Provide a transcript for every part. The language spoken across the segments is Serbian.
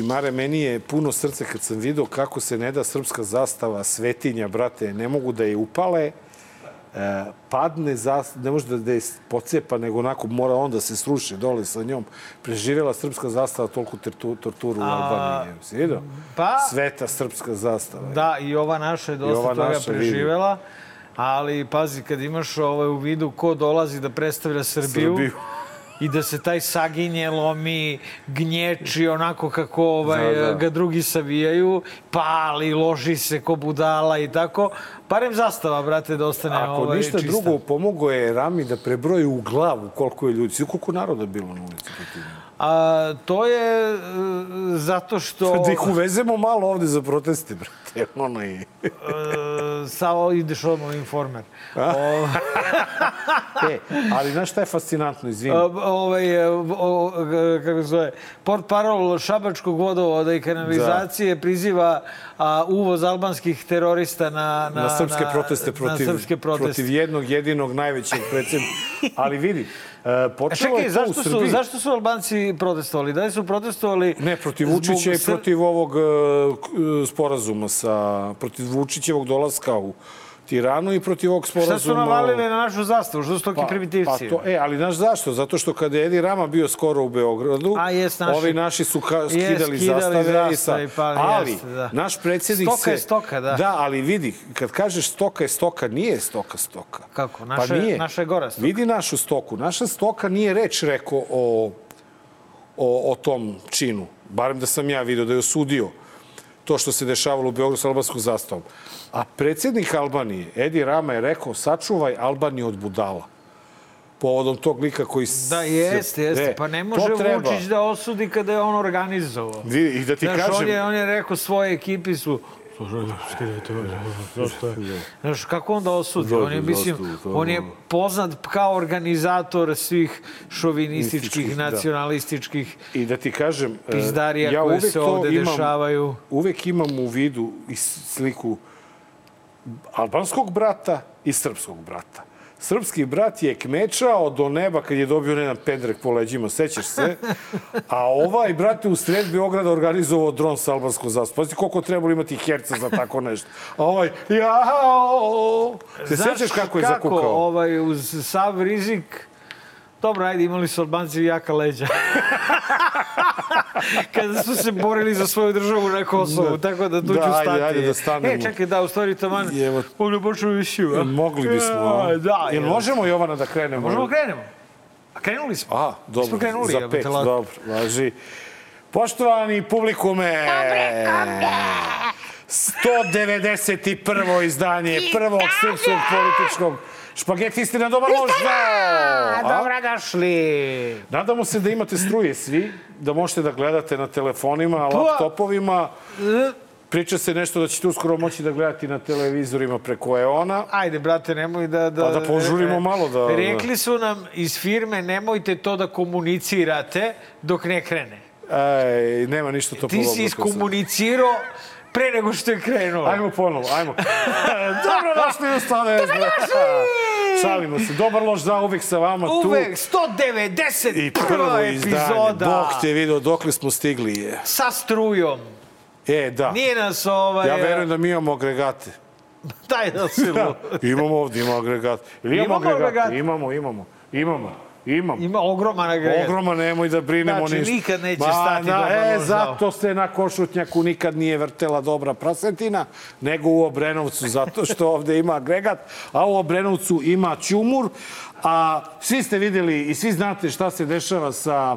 Znači, Mare, meni je puno srce kad sam video kako se ne da srpska zastava, svetinja, brate, ne mogu da je upale, e, padne, zas, ne može da, da je pocepa, nego onako mora on da se sruši dole sa njom. Preživjela srpska zastava toliko torturu u Albaniji. Si vidio? Pa- Sveta srpska zastava. Da, i ova naša je dosta toga naša, vidi. preživela. Ali, pazi, kad imaš ovaj, u vidu ko dolazi da predstavlja Srbiju, Srbiju. I da se taj saginje lomi, gnječi onako kako ovaj, Da, da. ga drugi savijaju, pali, loži se ko budala i tako. Barem zastava, brate, da ostane Ako ovaj, ništa čista. drugo, pomogo je Rami da prebroji u glavu koliko je ljudi. Koliko naroda bilo na ulici protiv njega. A, to je e, zato što... Da ih uvezemo malo ovde za proteste, brate. Ono i... e, Samo ideš odmah u informer. O, E, ali znaš šta je fascinantno, izvini? ovaj, e, o, kako se zove, port parol Šabačkog vodovoda i kanalizacije priziva a, uvoz albanskih terorista na, na, na srpske proteste protiv, na srpske proteste. protiv jednog jedinog najvećeg predsjednika. Ali vidi, počelo čekaj, je to zašto u su, Srbiji. zašto su Albanci protestovali? Da li su protestovali... Ne, protiv Vučića i protiv ovog e, sporazuma sa... protiv Vučićevog dolaska u Tiranu i protiv ovog sporazuma... Šta su navalili na našu zastavu? Što su toki primitivci? Pa to, e, ali znaš zašto? Zato što kada je Edi Rama bio skoro u Beogradu, A, jest, naši- ovi naši su ka, Jest, skidali, skidali zastave. zastave i sa, i pali, ali, jeste, da. naš predsjednik Stoka se... je stoka, da. Da, ali vidi, kad kažeš stoka je stoka, nije stoka stoka. Kako? Naša- pa nije. naša je gora stoka. Vidi našu stoku. Naša stoka nije reč rekao o, o, o tom činu. Barem da sam ja vidio, da je osudio to što se dešavalo u Beogradu sa albanskom zastavom. A predsjednik Albanije, Edi Rama, je rekao sačuvaj Albaniju od budala povodom tog lika koji... Da, jeste, jeste. E, Pa ne može. Vučić da osudi kada je on organizovao. I da ti Znaš, kažem... on je, on je rekao svoje ekipi su Znaš, kako onda osudi? On je, mislim, on je poznat kao organizator svih šovinističkih, Nističkih, da. nacionalističkih I da ti kažem... e, pizdarija ja koje se ovde imam- dešavaju. Uvek imam u vidu i sliku albanskog brata i srpskog brata. Srpski brat je kmečao do neba kad je dobio jedan pedrek po leđima, sećaš se? A ovaj, brate, u sred Beograda organizovao dron sa albanskom zastavom. Pazi koliko trebalo imati herca za tako nešto. A ovaj, jao! Se sećaš kako je kako, zakukao? ovaj, uz sav rizik, Dobro, ajde, imali su Albanci jaka leđa. Kada su se borili za svoju državu na Kosovu, tako da tu Da, ću ajde, stati. ajde da stanemo. E, čekaj, da, u stvari, taman, Evo. mogli počnu emisiju, a? Mogli bismo. a? Ja, Da, Jel možemo, Jovana, da krenemo? Možemo krenemo. A krenuli smo. A, dobro, Smo krenuli, za pet, lako. dobro, važi. Poštovani publikume, 191. izdanje prvog srpskog političkog špagetistina Dobar loža. A, dobrodošli. Nadamo se da imate struje svi, da možete da gledate na telefonima, laptopovima. Priča se nešto da ćete uskoro moći da gledati na televizorima preko EON-a. Ajde, brate, nemoj da... da Pa da požurimo malo da- Rekli su nam iz firme, nemojte to da komunicirate dok ne krene. Ej, nema ništa to Ti si iskomunicirao pre nego što je krenulo. Ajmo ponovo, ajmo. Dobro došli u stane. Šalimo se. Dobar loš za uvek sa vama tu. Uvek 190 I prvo epizoda Bog te video dokle smo stigli. Je. sa strujom. E, da. Nije nas ovaj... Ja verujem da mi imamo agregate. Daj da se lu. imamo ovdje, imamo agregat. Ili imamo, Imamo agregate? Imamo, imamo. Imamo. Imamo. Ima ogroman agregat. Ogroma, nemoj da brinemo Znači, ništa. nikad neće Ma, stati da, dobar E, loš zato se na Košutnjaku nikad nije vrtela dobra prasetina, nego u Obrenovcu, zato što ovde ima agregat, a u Obrenovcu ima ćumur. A svi ste videli i svi znate šta se dešava sa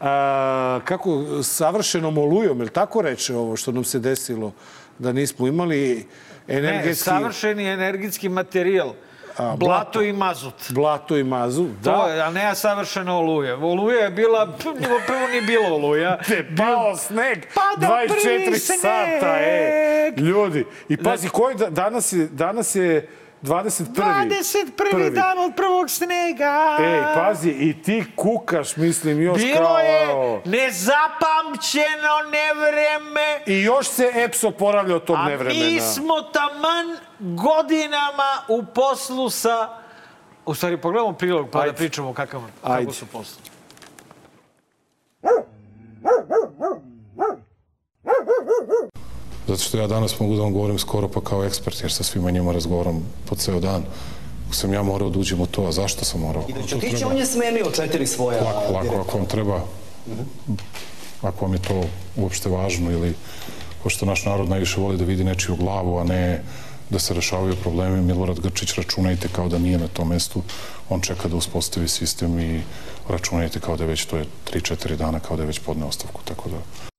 a, kako savršenom olujom, ili tako reče ovo što nam se desilo da nismo imali Ne, energetski savršeni energetski materijal. Blato, blato. i mazut. blato i mazu. To Da, je, a ne savršena oluja. Oluja je bila, prvo nije bilo oluja. te pao sneg, Pada 24 prvi sata, e, sneg. ljudi. I pazi, koji da, danas je, danas je 21. 21. Prvi. dan od prvog snega. Ej, pazi, i ti kukaš, mislim, još Bilo kao... je nezapamćeno nevreme, I još se EPS oporavlja od tog a nevremena. mi smo taman godinama u poslu sa... U stvari, pogledamo prilog pa Ajde. da pričamo kakav, kako su poslu. Zato što ja danas mogu da vam govorim skoro pa kao ekspert, jer sa svima njima razgovaram po ceo dan. Sam ja morao da uđem u to, a zašto sam morao? I da Ćotić, on je smenio četiri svoja Lako, lako, ako vam treba, ako vam je to uopšte važno ili pošto naš narod najviše voli da vidi nečiju glavu, a ne da se rešavaju problemi. Milorad Grčić računajte kao da nije na tom mestu. On čeka da uspostavi sistem i računajte kao da je već, to je 3-4 dana, kao da je već podne ostavku, tako da...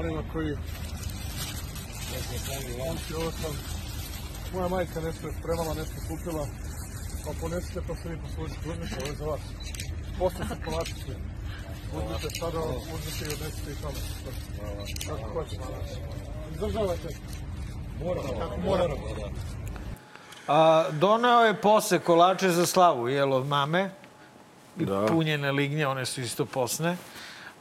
Onima koji... Ovo sam... Moja majka nešto je spremala, nešto kupila, pa ponesite pa se vi poslužite. Uzmite, ovo je za vas. Posle se polačite. Uzmite sada, uzmite i odnesite i tamo. Kako hoćete. Izdržavajte. Moram, kako moram. A, doneo je pose kolače za slavu, jel od mame. I Da. punjene lignje, one su isto posne.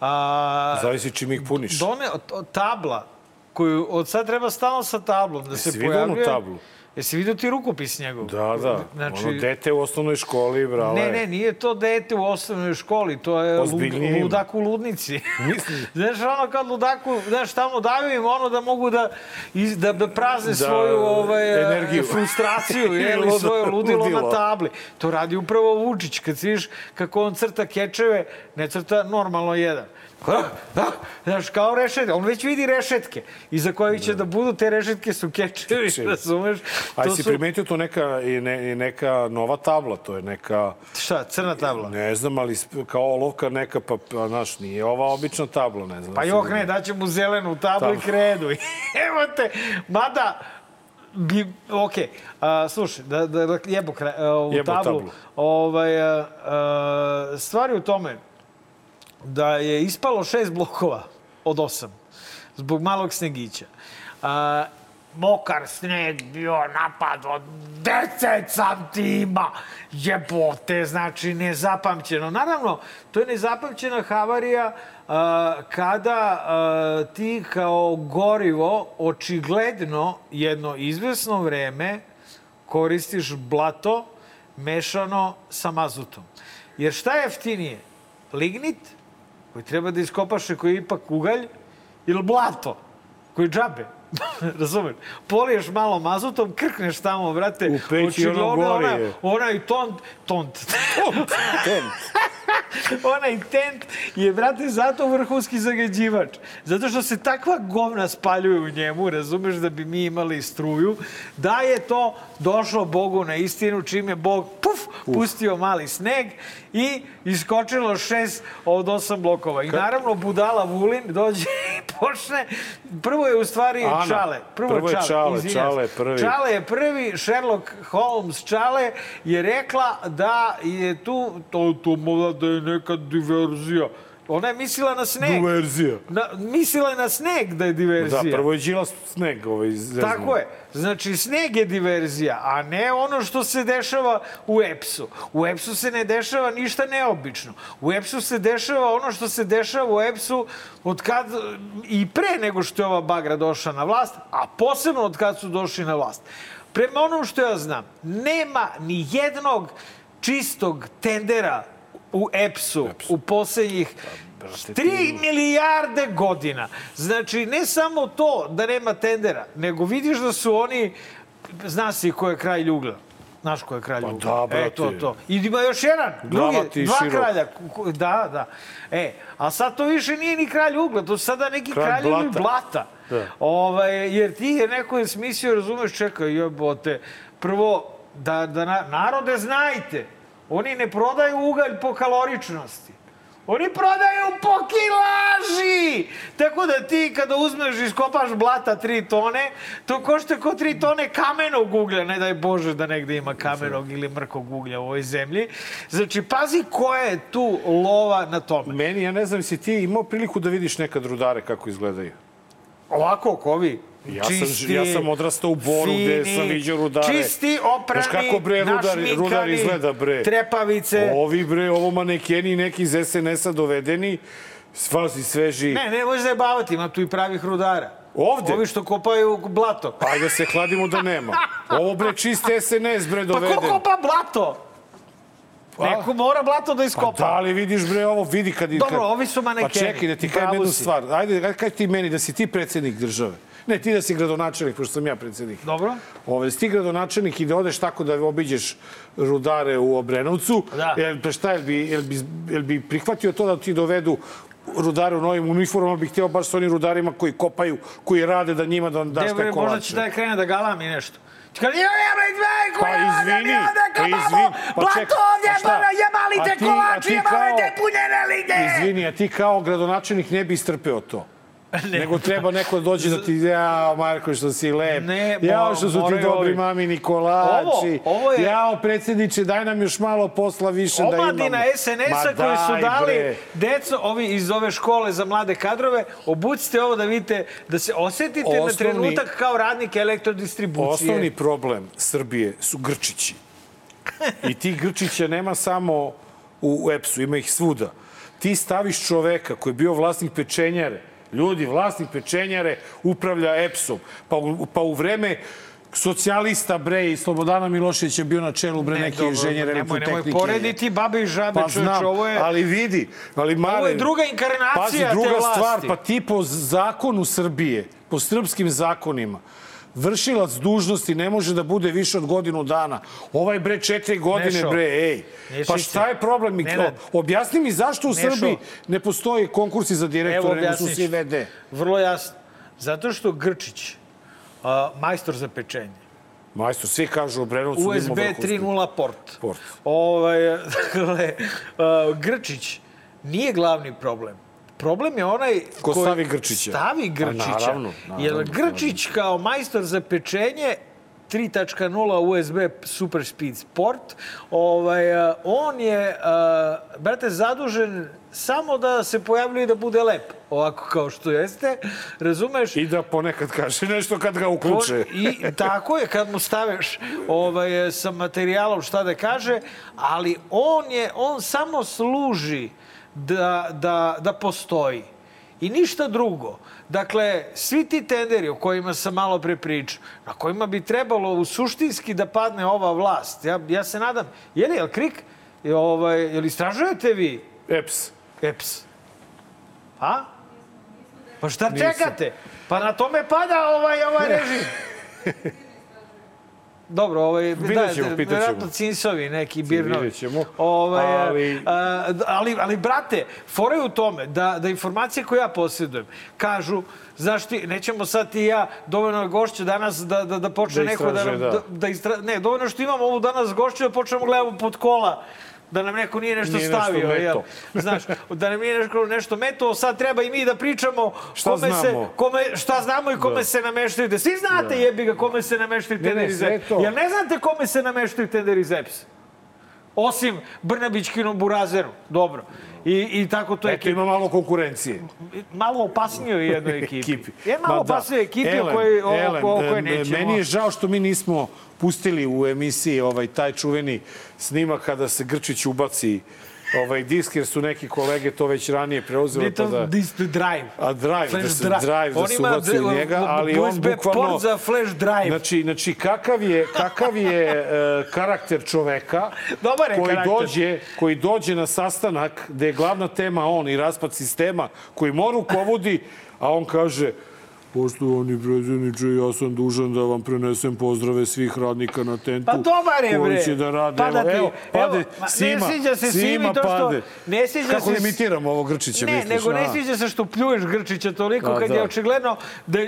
A, Zavisi čim ih puniš. doneo t- tabla, koju od sad treba stalno sa tablom da se Jesi vidio onu pojavljuje. tablu? Jesi vidio ti rukopis njegov? Da, da. Znači, Ono dete u osnovnoj školi, brale. Ne, ne, nije to dete u osnovnoj školi, to je ima. ludak u ludnici. Mislim. znaš, ono kad ludaku, znaš, tamo daju im ono da mogu da, iz, da, da prazne Da, svoju ovaj, energiju. frustraciju, jeli, svoje ludilo, ludilo. na tabli. To radi upravo Vučić, kad si vidiš kako on crta kečeve, ne crta normalno jedan. Ah, ah, Znaš, kao rešetke. On već vidi rešetke. Iza kojih će da budu, te rešetke su kečevi, razumeš? Aj, To si su- primetio to neka, i ne, i neka nova tabla, to je neka, Šta, crna tabla? ne znam, ali kao olovka neka, pa, pa znaš, nije ova obična tabla, ne znam. Pa jok ne, daće mu zelenu tablu i Tablu. kredu. Evo te, mada, bi, ok, a, slušaj, da, da, da jebo kra, a, ovu Jebo tablu. tablu. Ovaj, a, a, stvar je u tome da je ispalo šest blokova od osam zbog malog snegića. A, mokar sneg bio napad od 10 santima. Jebote, znači nezapamćeno. Naravno, to je nezapamćena havarija a, kada a, ti kao gorivo očigledno jedno izvesno vreme koristiš blato mešano sa mazutom. Jer šta je jeftinije? Lignit, koji treba da iskopaš i koji je ipak ugalj, ili blato, koji džabe. Razumeš? Poliješ malo mazutom, krkneš tamo, brate. U peći ono gori ona-. Onaj tont, tont. Ten. onaj tent je, brate, zato vrhunski zagađivač. Zato što se takva govna spaljuju u njemu, razumeš, da bi mi imali struju, da je to došlo Bogu na istinu, čim je Bog, puf, pustio mali sneg i iskočilo šest od osam blokova. I naravno, budala Vulin dođe počne, prvo je u stvari Ana. Čale. Prvo je Čale, izvinjam. Čale je prvi. Čale je prvi, Sherlock Holmes Čale je rekla da je tu, to, to mora da je neka diverzija. Ona je mislila na sneg. Diverzija. Na, mislila je na sneg da je Da, diverzija. prvo je Đilas sneg ovaj zeznuo. Tako je. Znači, sneg je diverzija, a ne ono što se dešava u EPS-u. U EPS-u se ne dešava ništa neobično. U EPS-u se dešava ono što se dešava u EPS-u od kad, i pre nego što je ova bagra došla na vlast, a posebno od kad su došli na vlast. Prema onom što ja znam, nema ni jednog čistog tendera u EPS-u u poslednjih brate, tri ti- milijarde godina. Znači, ne samo to da nema tendera, nego vidiš da su oni, zna si ko je kralj Ugla. Znaš ko je kralj Ugla? da, brate. E, to, to. I ima još jedan, drugi, dva širok. kralja. Da, da. E, a sad to više nije ni kralj Ugla, to su sada neki Kralj kraljevi blata. blata. Da. Ovaj, jer ti je neko je smislio, razumeš, čekaj, jebote, prvo, da, da na, narode znajte, oni ne prodaju ugalj po kaloričnosti. Oni prodaju po kilaži! Tako da ti kada uzmeš i iskopaš blata 3 tone, to košta ko 3 tone kamenog uglja. Ne daj Bože da negde ima kamenog ili mrkog uglja u ovoj zemlji. Znači, pazi koja je tu lova na tome. Meni, ja ne znam, si ti imao priliku da vidiš nekad rudare kako izgledaju? Ovako, kovi. Ja sam- ja sam odrastao u Boru gde sam viđao rudare. Čisti, oprani, Znaš kako, bre, rudar- rudar izgleda, bre? Trepavice. Ovi, bre, ovo manekeni neki iz SNS-a dovedeni, svazi sveži. Ne, ne možeš zajebavati, ima tu i pravih rudara. Ovde? Ovi što kopaju blato. Ajde da se hladimo da nema. Ovo, bre, čist SNS, bre, Pa doveden. ko kopa blato? Neko mora blato da Pa iskopa. da li vidiš bre ovo, vidi kad... Dobro, kad... ovi su manekeni. Pa čekaj, da ti Pravo jednu stvar. Ajde, kaži ti meni da si ti predsednik države. Ne, ti da si gradonačelnik, pošto sam ja predsednik. Dobro. Ove, da si ti gradonačelnik i da odeš tako da obiđeš rudare u Obrenovcu, Da. jel, pa šta, jel bi, jel, bi, jel bi prihvatio to da ti dovedu rudare u novim uniformama, bih htio baš sa onim rudarima koji kopaju, koji rade da njima da daš te možda kolače. će da krene da galami nešto. Ti kaže, ja nema dve, Pa koja izvini, pa izvini, pa čekaj, ovdje, a šta? ti- a kolači, ti jebalite kao- punjene lige. Izvini, a ti kao gradonačelnik ne bi istrpeo to. Nego treba neko da dođe da ti, ja, Marko, što si lep. Ne, Jao, mo- što su ti dobri ovi. mami Nikolači. Ovo- ovo je- Jao, predsjedniče, daj nam još malo posla više da imamo. Omladina SNS-a koji su dali bre. deco, ovi iz ove škole za mlade kadrove, obucite ovo da vidite, da se osetite na Osnovni- trenutak kao radnik elektrodistribucije. Osnovni problem Srbije su Grčići. I ti Grčića nema samo u EPS-u, ima ih svuda. Ti staviš čoveka koji je bio vlasnik pečenjare, ljudi, vlasnik pečenjare upravlja EPS-om, pa, u- pa u vreme socijalista bre i Slobodana Miloševića bio na čelu bre Ne, neki inženjer elektrotehnike. nemoj porediti babe i žabe, Pa znam, ovo je... ali vidi, ali Mare... Ovo je druga inkarnacija Pazi, te druga vlasti. stvar, pa ti po zakonu Srbije, po srpskim zakonima, vršilac dužnosti ne može da bude više od godinu dana. Ovaj bre četiri godine, Nešo. bre, ej. Nešice. Pa šta je problem? Nenad. Objasni mi zašto u Nešo. Srbiji ne postoje konkursi za direktore, nego su svi. VD. Vrlo jasno. Zato što Grčić, a, majstor za pečenje, Majstor, svi kažu u Brenovcu USB vrhunski. 3.0 port. Port. Ovaj, dakle, a, Grčić nije glavni problem. Problem je onaj Ko koji stavi Grčića. Stavi A, Grčića. naravno, naravno, Jer Grčić kao majstor za pečenje 3.0 USB Super Speed Sport, ovaj, a, on je, a, brate, zadužen samo da se pojavljuje i da bude lep, ovako kao što jeste, razumeš? I da ponekad kaže nešto kad ga uključe. On- I tako je, kad mu staveš ovaj, sa materijalom šta da kaže, ali on, je, on samo služi da, da, da postoji. I ništa drugo. Dakle, svi ti tenderi o kojima sam malo pre pričao, na kojima bi trebalo u suštinski da padne ova vlast, ja, ja se nadam, je li, jel Krik, je, ovaj, jel istražujete vi EPS. EPS? A? Pa šta čekate? Pa na tome pada ovaj, ovaj režim. Dobro, ovaj, Vidjet ćemo, da, pitat ćemo. vjerojatno cinsovi, neki birnovi. Vidjet ćemo. Ovaj, Ali- ali... ali, ali, brate, fora je u tome da, da informacije koje ja posjedujem kažu zašti, nećemo sad ti ja dovoljno gošće danas da, da, da počne Da neko da, da. da, da istra... Ne, dovoljno što imamo ovu danas gošću da počnemo gledamo pod kola da nam neko nije nešto Nije nešto stavio, meto. jel? Znaš, da nam nije nešto, nešto meto, sad treba i mi da pričamo Šta kome se, znamo? kome, šta znamo i kome se nameštaju. Da svi znate jebi ga kome se nameštaju tenderi to. Jel ne znate kome se nameštaju tenderi za EPS? Osim Brnabićkinom Burazeru. Dobro. I, i tako to je Eto, ima malo konkurencije. malo opasnijoj jednoj ekipi. ekipi. Je malo Ma da. opasnijoj ekipi o Elem, kojoj, o, Elem, o kojoj em, nećemo. Meni je žao što mi nismo pustili u emisiji ovaj taj čuveni snimak kada se Grčić ubaci ovaj disk, jer su neki kolege to već ranije preuzeli. Pa Little da, to Drive. a drive, Flash da se drive. drive, da se ubaci u njega, ali on bukvalno... port za flash drive. Znači, znači kakav je, kakav je e, karakter čoveka Dobar je koji karakter. dođe, koji dođe na sastanak gde je glavna tema on i raspad sistema, koji mora rukovodi, a on kaže Poštovani predsjedniče, ja sam dužan da vam prenesem pozdrave svih radnika na tentu. Pa dobar je, bre. Koji će da rade. Pa da ti- evo, pade, evo, ma, ne Sima, sviđa se Simi Sima to što- pade. ne sviđa Kako se imitiramo ovo Grčića, Ne, misliš? nego ne sviđa se što pljuješ Grčića toliko A, kad da. je očigledno da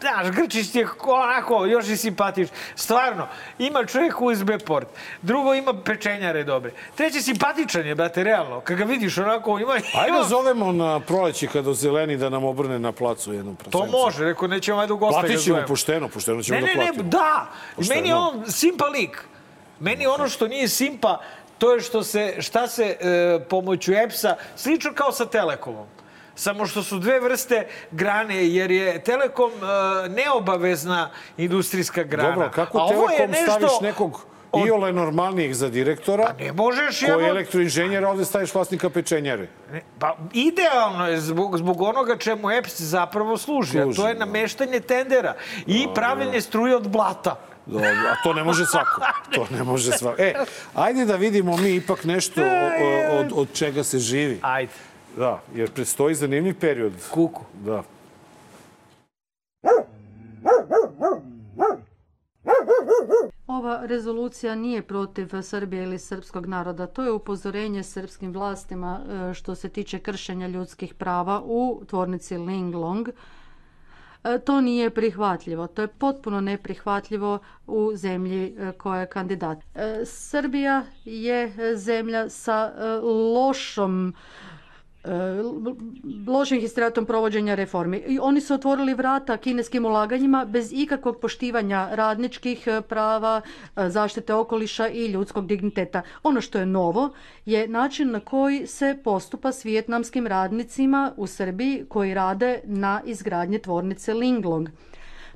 Znaš, Grčić ti je onako još i simpatiš. Stvarno, ima čovjek USB port. Drugo, ima pečenjare dobre. Treći, simpatičan je, brate, realno. Kad ga vidiš onako, ima... Ajde ima- zovemo na proleće kada zeleni da nam obrne na placu jednom To procencu. može, rekao, nećemo ajde u goste ga Platit ćemo pošteno, pošteno ćemo Ne, da ne, ne, platimo. da. Pošteno. Meni je on simpa lik. Meni ono što nije simpa, to je što se, šta se e, pomoću EPS-a, slično kao sa Telekomom. Samo što su dve vrste grane, jer je Telekom e, neobavezna industrijska grana. Dobro, kako A Telekom nešto staviš nekog od- iole normalnijeg za direktora, Ne možeš koji je elektroinženjer, a ovde staviš vlasnika pečenjare. Ne, Pa idealno je zbog, zbog onoga čemu EPS zapravo služi, a Služi, to je da. nameštanje tendera i pravljenje struje od blata. Dobro, a to ne može svako. To ne može svako. E, ajde da vidimo mi ipak nešto od, od čega se živi. Ajde. Da, jer predstoji zanimljiv period. Kuku. Da. Ova rezolucija nije protiv Srbije ili srpskog naroda. To je upozorenje srpskim vlastima e, što se tiče kršenja ljudskih prava u tvornici Linglong. E, To nije prihvatljivo. To je potpuno neprihvatljivo u zemlji e, koja je kandidat. Srbija je zemlja sa lošom lošim historijatom provođenja reformi. I oni su otvorili vrata kineskim ulaganjima bez ikakvog poštivanja radničkih e, prava, e, zaštite okoliša i ljudskog digniteta. Ono što je novo je način na koji se postupa s vijetnamskim radnicima u Srbiji koji rade na izgradnji tvornice Linglong.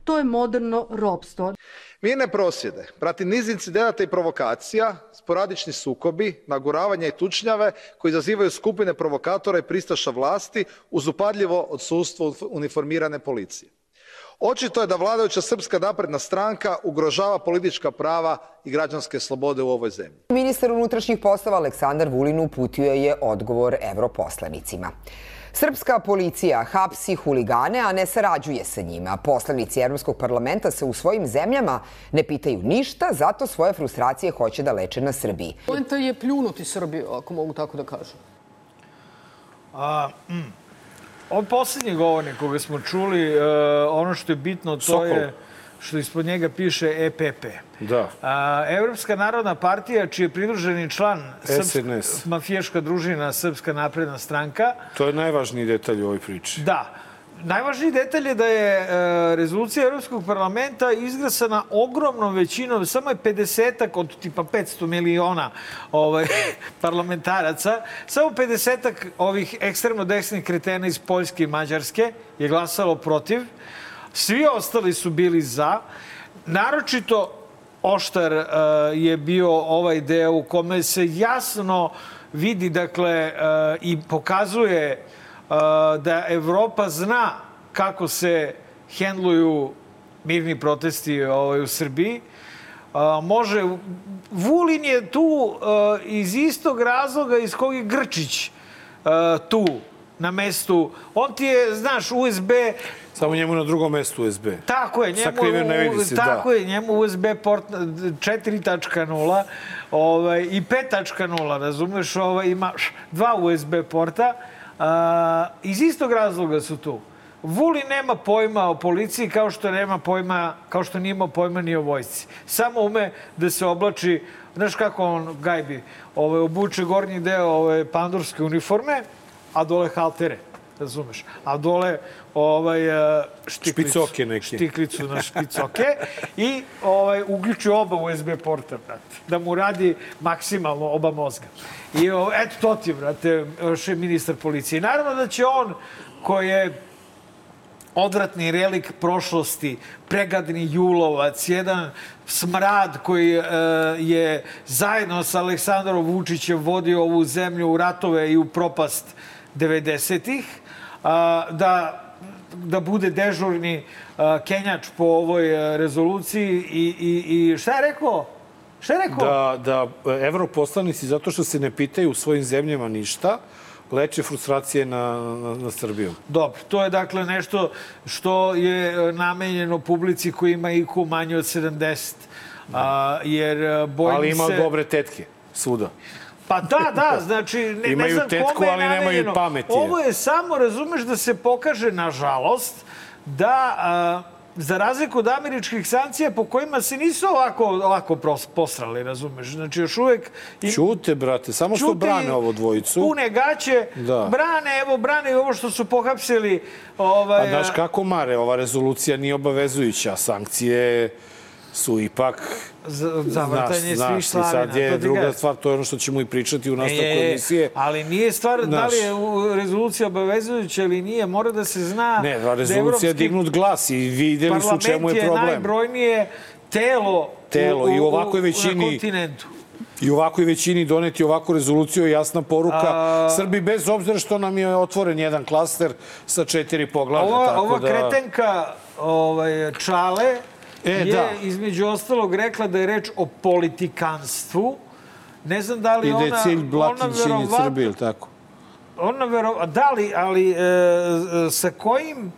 To je moderno ropstvo. Mirne prosvjede prati niz incidenata i provokacija, sporadični sukobi, naguravanja i tučnjave koji izazivaju skupine provokatora i pristaša vlasti uz upadljivo odsustvo uniformirane policije. Očito je da vladajuća Srpska napredna stranka ugrožava politička prava i građanske slobode u ovoj zemlji. Ministar unutrašnjih poslova Aleksandar Vulin uputio je odgovor evroposlanicima. Srpska policija hapsi huligane, a ne sarađuje sa njima. Poslanici Evropskog parlamenta se u svojim zemljama ne pitaju ništa, zato svoje frustracije hoće da leče na Srbiji. Poenta je pljunuti Srbiju, ako mogu tako da kažem. A, mm. Od poslednjeg govornika koga smo čuli, e, ono što je bitno, to Sokol. je što ispod njega piše EPP. Da. A, Evropska narodna partija, čiji je pridruženi član SNS. mafijaška družina Srpska napredna stranka, To je najvažniji detalj u ovoj priči. Da. Najvažniji detalj je da je e, rezolucija Evropskog parlamenta izglasana ogromnom većinom, samo je 50 od tipa 500 miliona ovaj, parlamentaraca, samo 50 ovih ekstremno desnih kretena iz Poljske i Mađarske je glasalo protiv. Svi ostali su bili za. Naročito oštar e, je bio ovaj deo u kome se jasno vidi, dakle, e, i pokazuje e, da Evropa zna kako se hendluju mirni protesti ovaj, u Srbiji. A, može, Vulin je tu iz istog razloga iz kog je Grčić tu na mestu. On ti je, znaš, USB Samo njemu na drugom mestu USB. Tako je, njemu, Sakriven ne vidi se, tako da. je, njemu USB port 4.0 ovaj, i 5.0, razumeš, ovaj, ima dva USB porta. A, iz istog razloga su tu. Vuli nema pojma o policiji kao što nema pojma, kao što nije imao pojma ni o vojsci. Samo ume da se oblači, znaš kako on gajbi, ovaj, obuče gornji deo ove pandurske uniforme, a dole haltere razumeš. A dole ovaj, e, štiklicu, Špicoke neke. štiklicu na špicoke i ovaj, uključi oba USB porta, brate. Da mu radi maksimalno oba mozga. I o, eto to ti, brate, je ministar policije. I naravno da će on, koji je odvratni relik prošlosti, pregadni julovac, jedan smrad koji e, je zajedno sa Aleksandrom Vučićem vodio ovu zemlju u ratove i u propast 90-ih, a, da da bude dežurni kenjač po ovoj rezoluciji i, i, i šta je rekao? Šta je rekao? Da, da evroposlanici, zato što se ne pitaju u svojim zemljama ništa, leče frustracije na, na, na Srbiju. Dobro, to je dakle nešto što je e, namenjeno publici koji ima IQ manje od 70. A, jer e, bojim Ali ima se... dobre tetke, svuda. Pa da, da, znači, ne, ne Imaju znam tetku, kome je ali nemaju pameti. Ovo je samo, razumeš, da se pokaže, nažalost, da a, za razliku od američkih sankcija po kojima se nisu ovako, ovako posrali, razumeš? Znači, još uvek... i- Ćute, brate, samo što brane ovo dvojicu. Pune gaće, Da. brane, evo, brane i ovo što su pohapsili. Ovaj, A znaš kako, Mare, ova rezolucija nije obavezujuća. Sankcije su ipak... za- zavrtanje znaš, svih slavina. sad je to druga kažem. stvar, to je ono što ćemo i pričati u nastavku E, emisije. ali nije stvar da Znaš. li je rezolucija obavezujuća ili nije. Mora da se zna Ne, da rezolucija je dignut glas i vidjeli su čemu parlament je je problem. najbrojnije telo, Telo u, u, i u ovakvoj u- većini- na kontinentu. I u ovakvoj većini doneti ovakvu rezoluciju je jasna poruka A- Srbi, bez obzira što nam je otvoren jedan klaster sa četiri poglavlja. Ova, tako ova da... kretenka ovaj, Čale E, je da. između ostalog rekla da je reč o politikanstvu. Ne znam da li I da ona... je cilj ona blatinčenje verovatno- Srbije, ili tako? Ona vero... Da li, ali e, sa kojim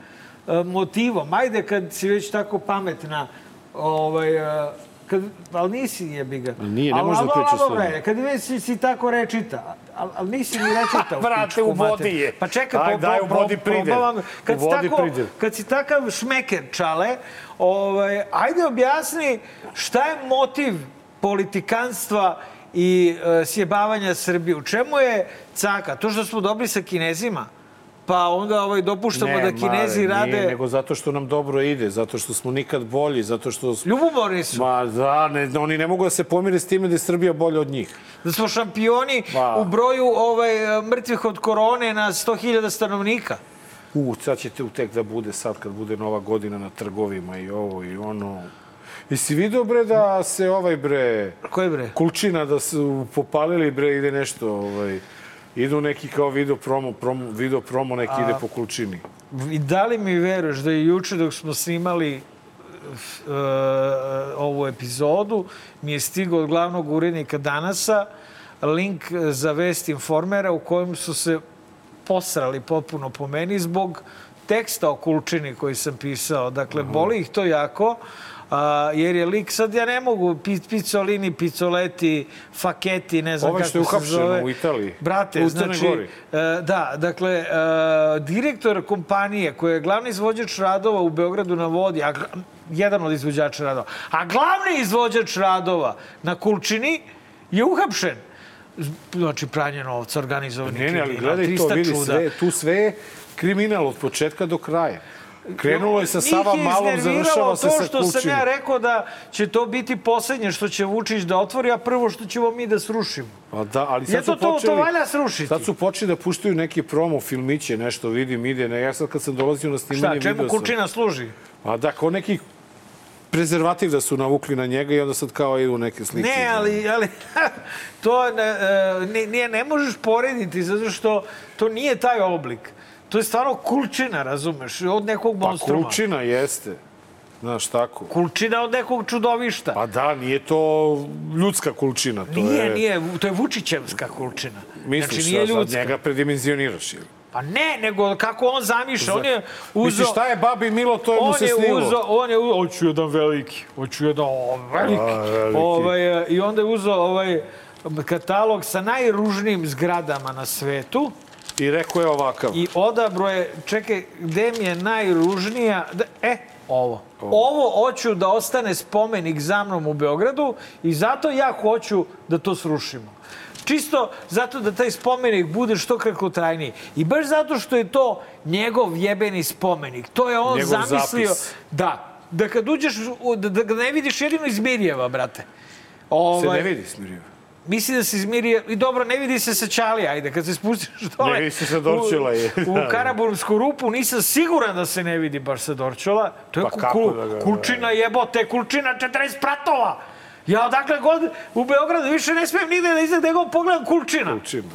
e, motivom? Ajde kad si već tako pametna, ovaj, e, kad, ali nisi jebi ga. Nije, ne može da priča s tobom. je, Kad već si, si tako rečita, ali, ali nisi ni rečita. Pičku u vodi je. Pa čekaj, Aj, po, daj, u vodi pridev. probavam. Kad U vodi tako, pridev. kad si takav šmeker čale, ovaj, ajde objasni šta je motiv politikanstva i e, sjebavanja Srbije. U čemu je caka? To što smo dobri sa kinezima? Pa onda ovaj, dopuštamo da kinezi Mare, rade... Nije, nego zato što nam dobro ide, zato što smo nikad bolji, zato što... smo- Ljubomorni su. Ma da, ne, oni ne mogu da se pomire s time da je Srbija bolja od njih. Da smo šampioni Ma. u broju ovaj, mrtvih od korone na 100.000 stanovnika. U, sad će tu tek da bude sad kad bude nova godina na trgovima i ovo i ono. I si vidio bre da se ovaj bre... Koji bre? Kulčina da su popalili bre ide nešto ovaj... Idu neki kao video promo, promo video promo neki ide po Kulčini. I da li mi veruješ da je juče dok smo snimali e, ovu epizodu, mi je stigao od glavnog urednika Danasa link za vest informera u kojem su se posrali potpuno po meni zbog teksta o Kulčini koji sam pisao. Dakle, boli ih to jako, a, jer je lik, sad ja ne mogu, pi, picolini, picoleti, faketi, ne znam Ovaj kako što je se uhapšen zove. u Italiji. Brate, U znači, Gori. E, da, dakle, e, direktor kompanije koji je glavni izvođač radova u Beogradu na vodi, a jedan od izvođača radova, a glavni izvođač radova na Kulčini je uhapšen. Znači, pranje novca, organizovani Ne, ne, ali kriminal, gledaj to, 300 vidi čuda. sve, tu sve kriminal od početka do kraja. Krenulo je sa Sava Malom, završava se to sa što sam Kulčinom. ja rekao da će to biti poslednje što će Vučić da otvori, a prvo što ćemo mi da srušimo. Pa da, ali sad to su to, počeli... to valja srušiti. Sad su počeli da puštaju neke promo filmiće, nešto vidim, ide. Ne, ja sad kad sam dolazio na snimanje Šta, čemu video sam- služi? A da, kao neki prezervativ da su navukli na njega i onda sad kao idu neke slike. Ne, ali, ali to ne, e, ne, ne, ne možeš porediti zato što to nije taj oblik. To je stvarno kulčina, razumeš, od nekog Pa monstruma. kulčina jeste. Znaš, tako. Kulčina od nekog čudovišta. Pa da, nije to ljudska kulčina. To nije, je... nije, to je Vučićevska kulčina. Misliš, znači, nije ljudska. njega predimenzioniraš. ili? Pa ne, nego kako on zamišlja. On je uzao... Misliš, šta je babi Milo, to je mu se je snilo. uzao, on je uzao, hoću jedan veliki, hoću jedan o, veliki. A, veliki. Ovaj, e, I onda je uzao ovaj katalog sa najružnijim zgradama na svetu. I rekao je ovakav. I odabro je, čekaj, gde mi je najružnija... Da, e, ovo. Ovo hoću da ostane spomenik za mnom u Beogradu i zato ja hoću da to srušimo. Čisto zato da taj spomenik bude što kratkotrajniji. I baš zato što je to njegov jebeni spomenik. To je on Njegov zamislio. zapis. Da. Da kad uđeš, da, da ga ne vidiš jedino iz Mirjeva, brate. Se Ovaj, ne vidi smirio. Misli da se izmiri, i dobro, ne vidi se sa Ćalija, ajde, kad se spustiš dole. Ne vidi se sa Dorćola, je. U, u Karabursku rupu nisam siguran da se ne vidi baš sa Dorćola. To je Pa ku- kako ku- da ga- kulčina jebote, kulčina 40 pratova. Ja odakle god u Beogradu više ne smijem nigde da izađem nego pogledam kulčina. Kulčina.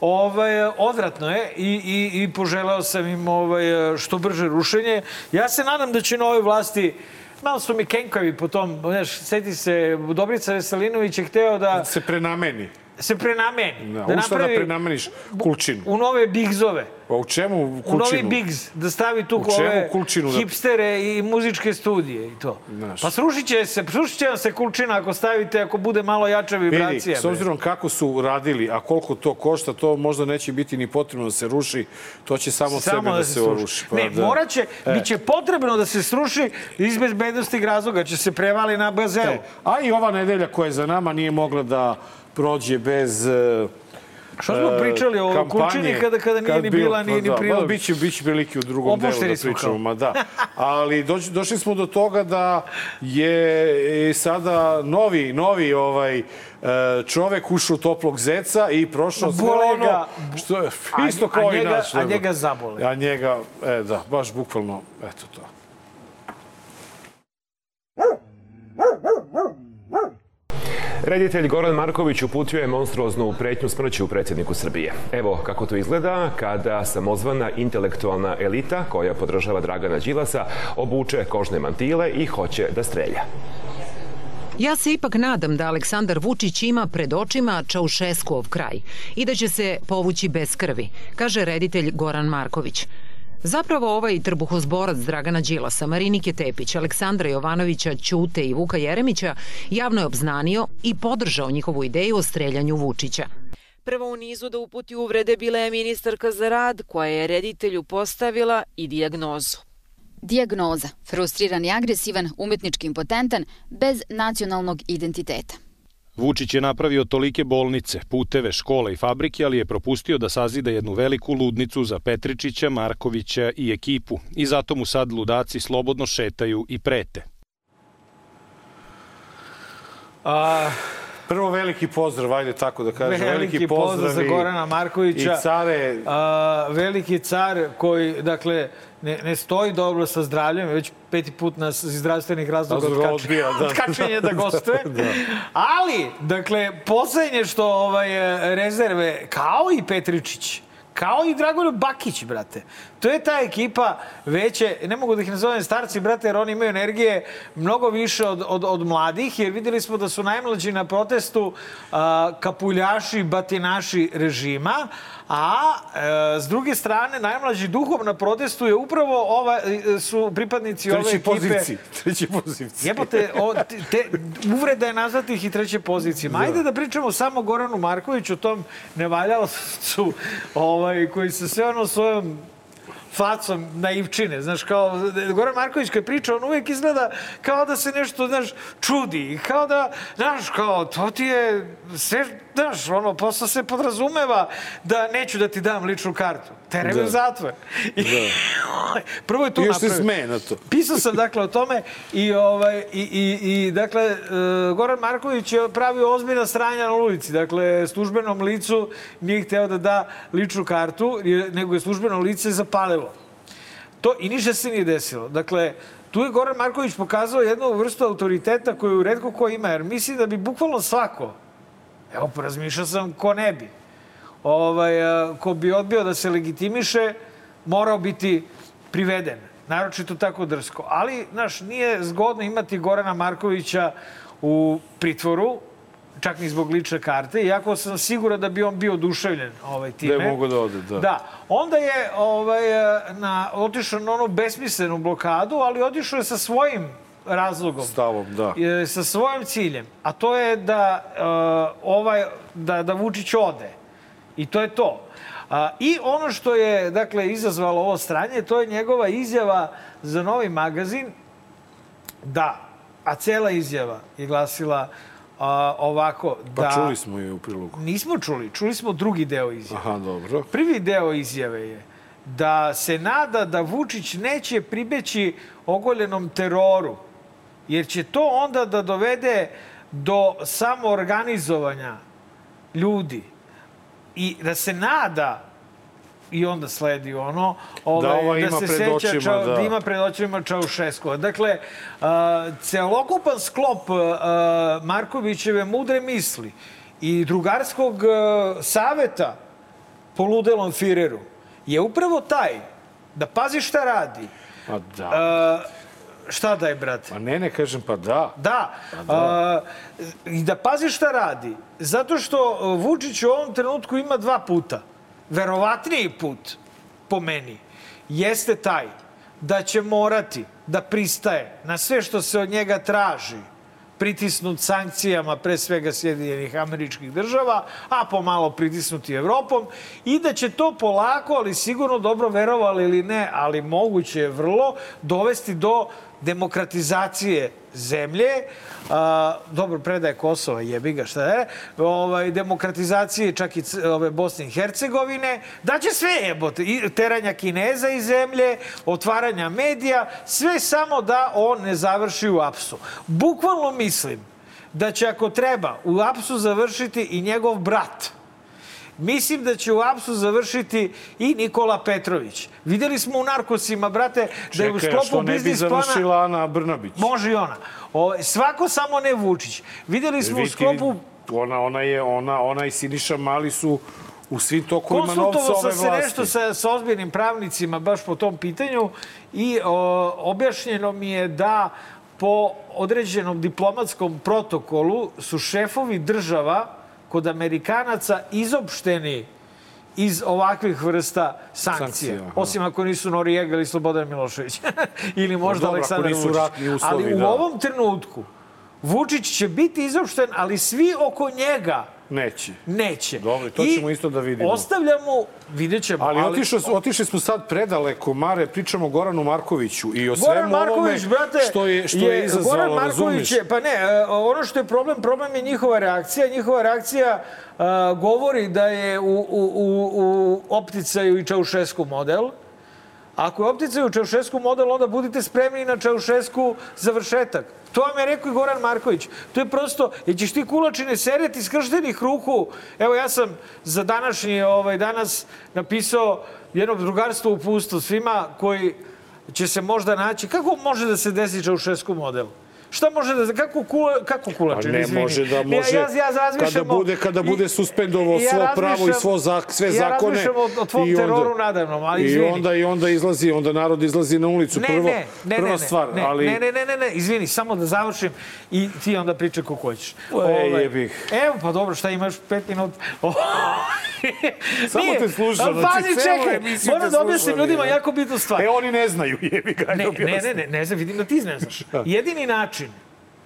Ovaj, odvratno je i, i, i poželeo sam im ovaj, što brže rušenje. Ja se nadam da će na ovoj vlasti Malo su mi kenkavi po tom, znaš, seti se, Dobrica Veselinović je hteo da Se prenameni. se prenameni. Da, u šta da prenameniš kulčinu? U nove bigzove. Pa u čemu U novi kulčinu? Biggs, da stavi tu ove kulčinu da- hipstere i muzičke studije i to. Znaš. Pa srušit će se, srušit će vam se kulčina ako stavite, ako bude malo jača vibracija. Vidi, s obzirom kako su radili, a koliko to košta, to možda neće biti ni potrebno da se ruši, to će samo, od sebe da, se sruši. oruši. Pa ne, da. morat će, E. bit će potrebno da se sruši iz bezbednostih razloga, će se prevali na bazelu. E, A i ova nedelja koja je za nama nije mogla da prođe bez e, Što smo e, pričali o Kulčini kada, kada nije kad ni bila ni, pa ni da, prilog? ma, Biće, biće prilike u drugom delu Opušteni da smo pričamo, ma da. Ali doć, došli smo do toga da je e, sada novi, novi ovaj, e, čovek ušao toplog zeca i prošao sve ono što je isto kao i naš. a njega zabole. A njega, e, da, baš bukvalno, eto to. Reditelj Goran Marković uputio je monstruoznu pretnju smrću predsjedniku Srbije. Evo kako to izgleda kada samozvana intelektualna elita koja podržava Dragana Đilasa obuče kožne mantile i hoće da strelja. Ja se ipak nadam da Aleksandar Vučić ima pred očima Čaušeskov kraj i da će se povući bez krvi, kaže reditelj Goran Marković. Zapravo ovaj trbuhozborac Dragana Đilasa, Marinike Tepić, Aleksandra Jovanovića, Ćute i Vuka Jeremića javno je obznanio i podržao njihovu ideju o streljanju Vučića. Prvo u nizu da uputi uvrede bila je ministarka za rad, koja je reditelju postavila i dijagnozu. Dijagnoza. Frustriran i agresivan, umetnički impotentan, bez nacionalnog identiteta. Vučić je napravio tolike bolnice, puteve, škole i fabrike, ali je propustio da sazida jednu veliku ludnicu za Petričića, Markovića i ekipu i zato mu sad ludaci slobodno šetaju i prete. A, prvo veliki pozdrav, ajde tako da kažem. Veliki, veliki pozdrav za Gorana Markovića. I care... A, veliki car koji, dakle, ne, ne stoji dobro sa zdravljem, već peti put nas iz zdravstvenih razloga Odkače, odkačenja, da. odkačenja da gostuje. da. Ali, dakle, poslednje što ovaj, rezerve, kao i Petričić, kao i Dragoljub Bakić, brate. To je ta ekipa veće, ne mogu da ih nazovem starci, brate, jer oni imaju energije mnogo više od, od, od mladih, jer videli smo da su najmlađi na protestu a, kapuljaši, batinaši režima, a e, s druge strane, najmlađi duhom na protestu je upravo ova, su pripadnici treći ove ekipe. Poziciji. Treći poziciji. Jebote, o, te, uvreda je nazvati ih i treće pozicije. Ma, ajde da pričamo samo Goranu Markoviću, tom nevaljalcu ovaj, koji se sve ono svojom facom naivčine, znaš, kao, Goran Marković kad priča, on uvijek izgleda kao da se nešto, znaš, čudi, kao da, znaš, kao, to ti je sve, znaš, ono, posle se podrazumeva da neću da ti dam ličnu kartu. Tere da. u zatvor. I, da. prvo je to I još napravio. se sme na to. Pisao sam, dakle, o tome i, ovaj, i, i, i dakle, uh, Goran Marković je pravio ozbiljna stranja na ulici. Dakle, službenom licu nije hteo da da ličnu kartu, nego je službeno lice zapalilo. To i ništa se nije desilo. Dakle, tu je Goran Marković pokazao jednu vrstu autoriteta koju redko ko ima, jer misli da bi bukvalno svako, evo, porazmišljao sam ko ne bi, ovaj, ko bi odbio da se legitimiše, morao biti priveden. Naročito tako drsko. Ali, znaš, nije zgodno imati Gorana Markovića u pritvoru, čak ni zbog lične karte, iako sam siguran da bi on bio oduševljen ovaj, time. Da je mogo da ode, da. Da. Onda je ovaj, na, otišao na onu besmislenu blokadu, ali otišao je sa svojim razlogom. Stavom, da. Je, sa svojim ciljem. A to je da, uh, ovaj, da, da Vučić ode. I to je to. A, I ono što je, dakle, izazvalo ovo stranje, to je njegova izjava za novi magazin da, a cela izjava je glasila a, ovako da... Pa čuli smo je u prilogu. Nismo čuli, čuli smo drugi deo izjave. Aha, dobro. Prvi deo izjave je da se nada da Vučić neće pribeći ogoljenom teroru, jer će to onda da dovede do samoorganizovanja ljudi i da se nada i onda sledi ono ovaj, da, ova da ima se pred seća očima, čao, da. da ima pred očima Čaušeskova. Dakle, uh, celokupan sklop uh, Markovićeve mudre misli i drugarskog uh, saveta poludelom Fireru je upravo taj da pazi šta radi. Pa da. Uh, šta da je, brate? Pa ne, ne kažem, pa da. Da. Pa da. Uh, I da pazi šta radi. Zato što Vučić u ovom trenutku ima dva puta. Verovatniji put, po meni, jeste taj da će morati da pristaje na sve što se od njega traži, pritisnut sankcijama, pre svega Sjedinjenih američkih država, a pomalo pritisnuti Evropom, i da će to polako, ali sigurno dobro verovali ili ne, ali moguće je vrlo, dovesti do demokratizacije zemlje, a, dobro, predaje Kosova, jebi ga, šta je, ovaj, demokratizacije čak i ove Bosne i Hercegovine, da će sve jebote, i teranja Kineza iz zemlje, otvaranja medija, sve samo da on ne završi u apsu. Bukvalno mislim da će ako treba u apsu završiti i njegov brat, Mislim da će u apsu završiti i Nikola Petrović. Videli smo u Narkosima, brate, da je u Čekaj, a što sklopu ne bi biznis završila plana... Ana Brnabić? Može i ona. O, svako samo ne Vučić. Videli smo u Vidi, sklopu... Ona, ona, je, ona, ona i Siniša Mali su u svim tokovima novca Konsultovao ove sam se vlasti. nešto sa, sa ozbiljnim pravnicima baš po tom pitanju i o, objašnjeno mi je da po određenom diplomatskom protokolu su šefovi država kod Amerikanaca izopšteni iz ovakvih vrsta sankcija. Sankcija. Osim ako nisu Norijega ili Slobodan Milošević. ili možda dobro, ako Aleksandar Vučić. uslovi, ali u da. ovom trenutku Vučić će biti izopšten, ali svi oko njega Neće. neće. Dobro, to I ćemo isto da vidimo. Ostavljamo, vidjet ćemo. Ali, otišli, smo- otišli smo sad predaleko, Mare, pričamo o Goranu Markoviću i o Goran svemu Marković, ovome brate, što je, što je, izazvalo, Goran Marković razumiješ? je, pa ne, e, ono što je problem, problem je njihova reakcija. Njihova reakcija e, govori da je u, u, u, u opticaju i Čaušesku model. Ako je opticaju Čaušesku model, onda budite spremni na Čaušesku završetak. To vam je rekao i Goran Marković. To je prosto, jer ćeš ti kulačine sereti skrštenih ruku. Evo ja sam za današnji, ovaj, danas napisao jedno drugarstvo u pustu svima koji će se možda naći. Kako može da se desi Čaušesku model? Šta može da... Kako, kula, kako Pa kulačine, ne izvini? može da može Ja, ja, ja kada bude kada bude i- suspendovao i ja svo pravo i svo zak, sve ja zakone razmišljam o, o tvom i onda- teroru nadavnom, ali I izvini. onda i onda izlazi, onda narod izlazi na ulicu Ne, prvo ne, ne, prva ne, stvar, ne, ali ne, ne, ne, ne, ne, izvini, samo da završim i ti onda pričaj kako hoćeš. Ej, jebih. Evo, pa dobro, šta imaš pet minuta? Samo te slušam, znači, Pazi, čekaj, moram da objasnim ljudima jako bitnu stvar. E, oni ne znaju, jebi ga, Ne, ne, ne, ne, ne znam, vidim da ti ne znaš. Jedini način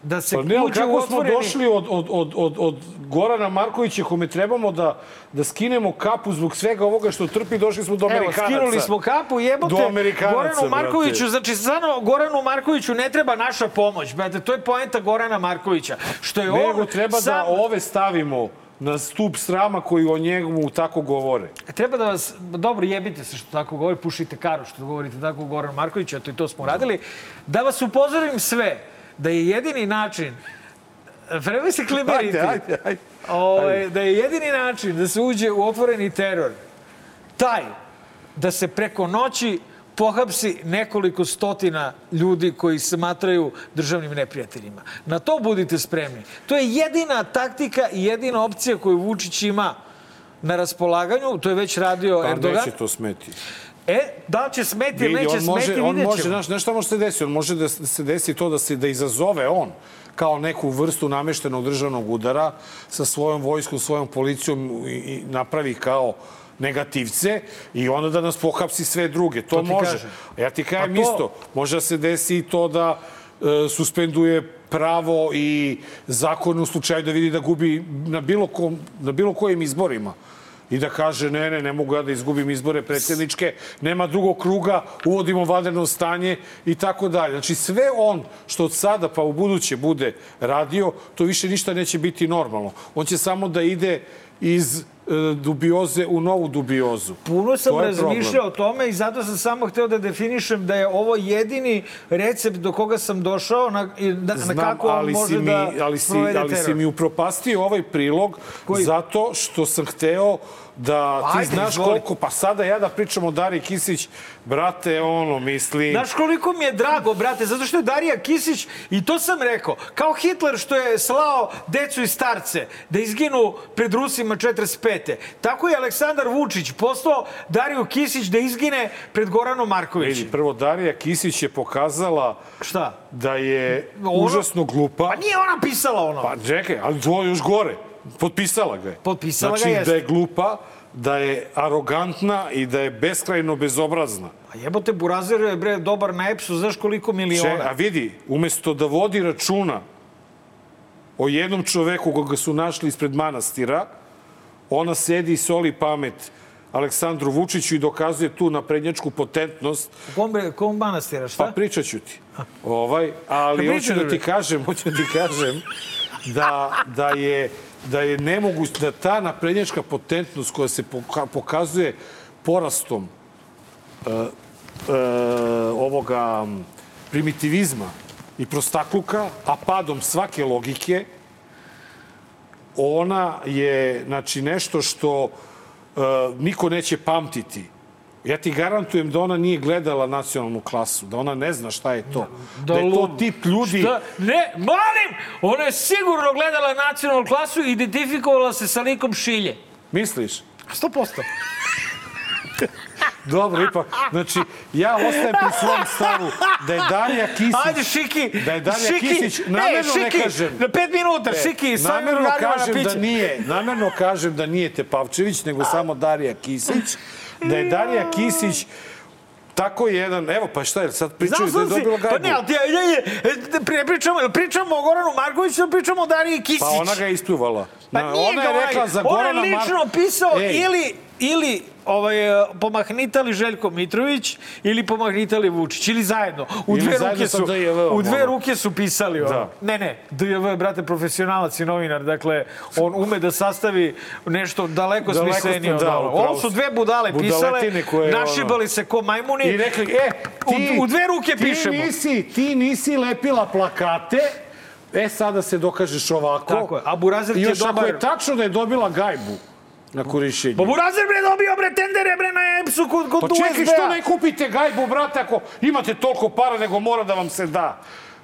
da se Pa ne, ali kako smo otvoreni... došli od, od, od, od, od Gorana Markovića kome trebamo da, da skinemo kapu zbog svega ovoga što trpi, došli smo do Evo, Amerikanaca. skinuli smo kapu, jebote. Do Goranu Markoviću, brate. znači stvarno Goranu Markoviću ne treba naša pomoć, brate. To je poenta Gorana Markovića. Što je Nego on treba sam... da ove stavimo na stup srama koji o njemu tako govore. Treba da vas, dobro jebite se što tako govori, pušite karu što govorite tako Goran Marković, a to i to smo radili. Da vas upozorim sve, da je jedini način, vreme se klimeriti, Ajde, ajde, ajde. Ovaj, da je jedini način da se uđe u otvoreni teror taj da se preko noći pohapsi nekoliko stotina ljudi koji se smatraju državnim neprijateljima. Na to budite spremni. To je jedina taktika i jedina opcija koju Vučić ima na raspolaganju. To je već radio Pa Erdogan. neće to smeti. E, da li će smeti ili neće on može, smeti, on može, znaš, znaš šta može se desiti? On može da se desi to da se da izazove on kao neku vrstu nameštenog državnog udara sa svojom vojskom, svojom policijom i, i napravi kao negativce i onda da nas pohapsi sve druge. To, To može. kažem. Ja ti kažem Pa to- isto. Može da se desi i to da e, suspenduje pravo i zakon u slučaju da vidi da gubi na bilo, kom, na bilo kojim izborima i da kaže ne, ne, ne mogu ja da izgubim izbore predsjedničke, nema drugog kruga, uvodimo vanredno stanje i tako dalje. Znači sve on što od sada pa u buduće bude radio, to više ništa neće biti normalno. On će samo da ide iz e, dubioze u novu dubiozu. Puno sam razmišljao o tome i zato sam samo hteo da definišem da je ovo jedini recept do koga sam došao na, i na, na Znam, kako on ali može si mi, da ali si, sprovede ali si teror. mi upropastio ovaj prilog Koji? zato što sam hteo da ti Ajde, znaš izvoli. koliko, pa sada ja da pričam o Dari Kisić, brate, ono, mislim... Znaš koliko mi je drago, brate, zato što je Darija Kisić, i to sam rekao, kao Hitler što je slao decu i starce da izginu pred Rusima 45. Tako je Aleksandar Vučić poslao Dariju Kisić da izgine pred Goranom Markovićem. Vidi, prvo, Darija Kisić je pokazala Šta? da je Ono- užasno glupa. Pa nije ona pisala ono. Pa čekaj, ali to još gore. Potpisala ga je. Potpisala ga znači, jeste. da je glupa, da je arogantna i da je beskrajno bezobrazna. A jebote, Burazer je bre dobar na EPS-u, znaš koliko miliona. Če, a vidi, umesto da vodi računa o jednom čoveku koga su našli ispred manastira, ona sedi i soli pamet Aleksandru Vučiću i dokazuje tu naprednjačku potentnost. Kom, kom manastira, šta? Pa pričat ću ti. Ovaj, ali Pa hoću da ti kažem, hoću da ti kažem da, da je da je nemoguć, da ta naprednjačka potentnost koja se poka- pokazuje porastom e, e, ovoga primitivizma i prostakluka, a padom svake logike, ona je znači, nešto što uh, niko neće pamtiti. Ja ti garantujem da ona nije gledala nacionalnu klasu, da ona ne zna šta je to. Da, da je to tip ljudi... Šta? Ne, molim! Ona je sigurno gledala nacionalnu klasu i identifikovala se sa likom Šilje. Misliš? 100%. Dobro, ipak. Znači, ja ostajem pri svom stavu da je Darija Kisić... Ajde, Šiki! Da je Darija Šiki, Kisić... Namerno e, šiki, ne kažem... Na pet minuta, E, Šiki, namerno na kažem da nije, namerno kažem da nije Tepavčević, nego samo Darija Kisić. Da je Darija Kisić tako jedan, evo pa šta je, sad pričaju da je si, dobila Pa gajbu. ne, ali je, je, pre, pričamo, pričamo o Goranu Markoviću pričamo o Dariji Kisić? Pa ona ga je ispljuvala. Pa Na- ona je ovaj- rekla za Gorana On je lično Mar- pisao Ej. ili, ili ovaj, e, pomahnitali Željko Mitrović ili pomahnitali Vučić ili zajedno. U dve ruke su, u dve ono. ruke su pisali. Ono. Da. Ne, ne, DJV je, brate, profesionalac i novinar. Dakle, on ume da sastavi nešto daleko, Daleko smislenije da, Ovo su dve budale pisale, koje, ono- našibali se ko majmuni. I rekli, e, ti, u, u dve ruke ti pišemo. Nisi, ti nisi lepila plakate, e sada se dokažeš ovako. Tako je, a Burazer ti je još ako dobar- je tačno da je dobila gajbu na korišćenju. Pa Burazer bre dobio bre tendere bre na EPS-u kod, kod Pa čekaj, USB-a. što ne kupite gajbu, brate, ako imate toliko para, nego mora da vam se da.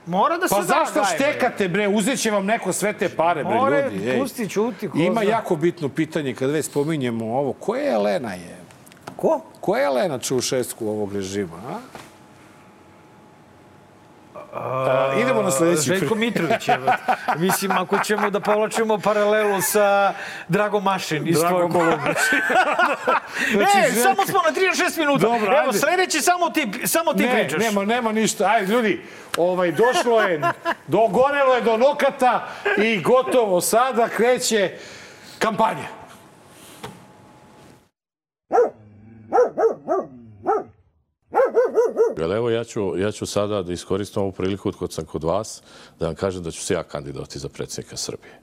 Mora da se Pa da zašto gajba, štekate, bre? Uzet će vam neko sve te pare, bre, More, ljudi. ej. pusti, čuti, ko Ima zna. jako bitno pitanje, kad već spominjemo ovo. Ko je Elena je? Ko? Ko je Elena Čaušesku ovog režima, a? A, idemo na sledeći Željko Mitrović, evo. Mislim, ako ćemo da povlačimo paralelu sa Drago Mašin iz Drago tvojeg kologa. Znači, e, Željko- samo smo na 36 minuta. Dobro, Evo, ajde. sledeći samo ti, samo ti ne, pričaš. Nema, nema ništa. Ajde, ljudi, ovaj, došlo je, dogorelo je do nokata i gotovo. Sada kreće kampanja. Jel, evo ja ću, ja ću sada da iskoristim ovu priliku kod sam kod vas da vam kažem da ću se ja kandidovati za predsjednika Srbije.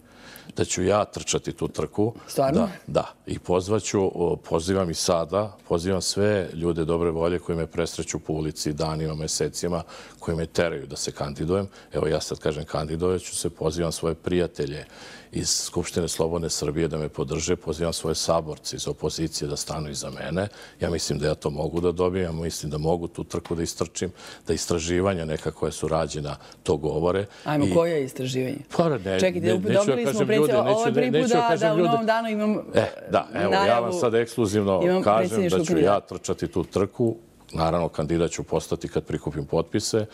Da ću ja trčati tu trku. Stvarno? Da, da. I pozvaću, pozivam i sada, pozivam sve ljude dobre volje koji me presreću po ulici danima, mesecima, koji me teraju da se kandidujem. Evo ja sad kažem kandidovat ću se, pozivam svoje prijatelje iz Skupštine Slobodne Srbije da me podrže, pozivam svoje saborce iz opozicije da stanu iza mene. Ja mislim da ja to mogu da dobijem, ja mislim da mogu tu trku da istrčim, da istraživanja neka koja su rađena to govore. Ajmo, I- koje je istraživanje? Pa ne, Čekajte, ne, neću dobili smo kažem predsjed- ljude, neću, ne, neću da da, kažem da u ljude. Novom danu imam E, da, evo, ja vam najavu- sad ekskluzivno kažem da ću ja kandidata. trčati tu trku. Naravno, kandidat ću postati kad prikupim potpise.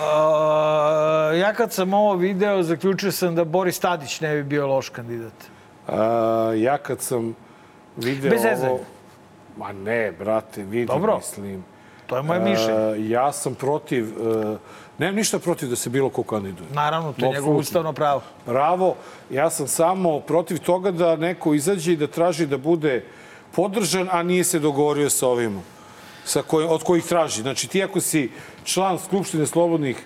A, ja kad sam ovo video, zaključio sam da Boris Tadić ne bi bio loš kandidat. A, ja kad sam video Bez zezanja. ovo... Ma ne, brate, vidi, Dobro. mislim. To je moje A, mišljenje. ja sam protiv... Uh, nemam ništa protiv da se bilo ko kandiduje. Naravno, to je njegovo ustavno pravo. Pravo. Ja sam samo protiv toga da neko izađe i da traži da bude podržan, a nije se dogovorio sa ovim sa koj, od kojih traži. Znači, ti ako si član Skupštine Slobodnih,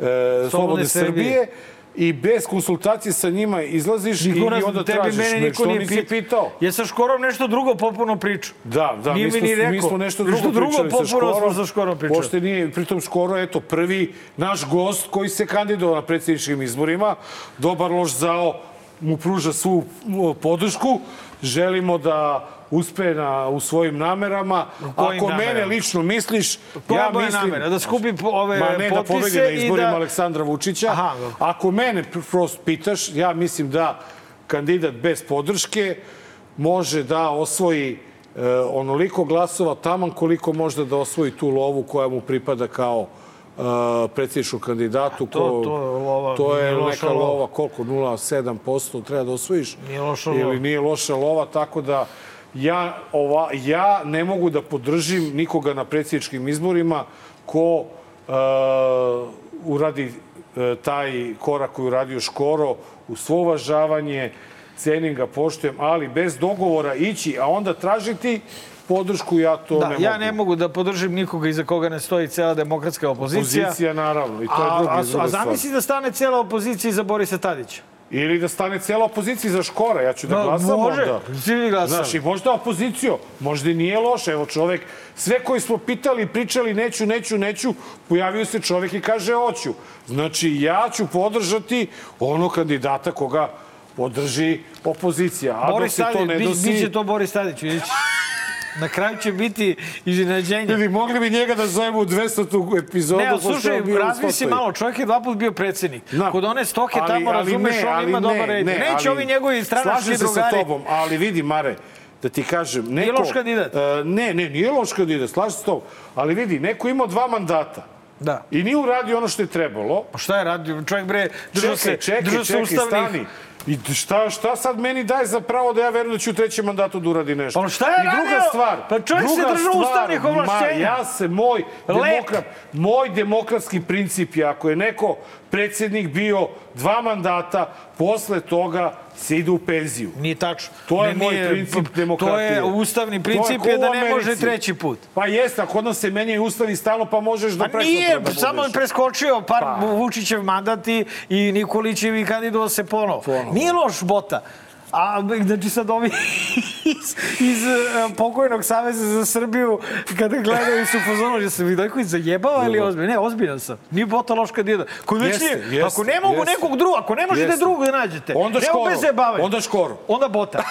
e, Slobodne Srbije. Srbije, i bez konsultacije sa njima izlaziš Niko i, nas, i onda tebi tražiš. mene me, niko nije pit- pitao? Ja sa Škorom nešto drugo popuno pričao. Da, da, Nije mi smo, mi smo nešto drugo, Nešto drugo pričali sa popuno smo Škorom. sa Škorom pričali. Pošto nije, pritom Škoro, eto, prvi naš gost koji se kandidovao na predsjedničkim izborima. Dobar loš zao mu pruža svu podršku. Želimo da uspe na, u svojim namerama. kojim Ako mene namerama? lično misliš, Koja ja mislim... namera? Da skupi ove Ma ne da pobedi na izborima da- Aleksandra Vučića. Aha. Ako mene pr- prosto pitaš, ja mislim da kandidat bez podrške može da osvoji e, onoliko glasova taman koliko možda da osvoji tu lovu koja mu pripada kao e, predsjedničkom kandidatu. to- ko- to lova, to je neka lova. lova, koliko? 0,7% treba da osvojiš. Nije loša Ili lova. nije loša lova, tako da ja, ova, ja ne mogu da podržim nikoga na predsjedničkim izborima ko uh, uradi uh, taj korak koji uradio Škoro u svo uvažavanje, cenim ga, poštujem, ali bez dogovora ići, a onda tražiti podršku, ja to Da, ne ja mogu. ne mogu da podržim nikoga iza koga ne stoji cela demokratska opozicija. Opozicija, naravno, i to je a, drugi, a, druga a stvar. zamisli da stane cijela opozicija iza Borisa Tadića. Ili da stane cijela opozicija za Škora, ja ću da Da, glasam može. onda. Glasali. Znaš, i možda opoziciju, možda i nije loše. Evo čovek, sve koji smo pitali, pričali neću, neću, neću, pojavio se čovek i kaže hoću. Znači, ja ću podržati onog kandidata koga podrži opozicija. A Boris dok se to ne dosi... biće to Boris Tadić, vidjet. Na kraju će biti iznenađenje. Ili mogli bi njega da zovemo u 200. epizodu. Ne, ali slušaj, razmisli malo, čovjek je dva put bio predsednik. Da. Kod one stoke Ali- tamo, ali razumeš, ne, on ali ima ne, dobar red. ne, Neće ali- ovi njegovi stranački Slažem se drugari. sa tobom, ali vidi, Mare, da ti kažem... Neko, Nije loš kandidat. E, ne, ne, nije loš kandidat, slažem se s tobom. Ali vidi, neko imao dva mandata. Da. I nije uradio ono što je trebalo. Pa šta je radio? Čovjek bre, držao se, Čekaj, držao se ustavnih. stani. I šta, šta sad meni daje za pravo da ja verujem da ću u trećem mandatu da uradi nešto? Pa šta je I druga radio? stvar. Pa čovjek se držao stvar, ustavnih ovlašćenja. Ja se, moj, Lep. demokrat, moj demokratski princip je ako je neko predsjednik bio dva mandata, posle toga se ide u penziju. Nije tačno. To je Ne, moj nije, princip to demokratije. je ustavni To princip ko je da ne može treći put. Pa jeste, a kod nas se menjaju ustavi stalno, pa možeš do Pa prekosutra nije, da samo je preskočio par Pa. Vučićev mandat i, i Nikolićev i kandidovao se ponovo. Nije loš bota. A, znači sad ovi iz, iz eh, pokojnog Saveza za Srbiju, kada gledaju su že se vidio koji zajebava ili ozbiljno? Ne, ozbiljan sam. Nije bota loš kandidat. Koji već Jeste, nije, jeste, ako ne mogu jeste. nekog drugog, ako ne možete drugog da nađete, Onda škoro. bez zajebavanja. Onda škoro. Onda bota.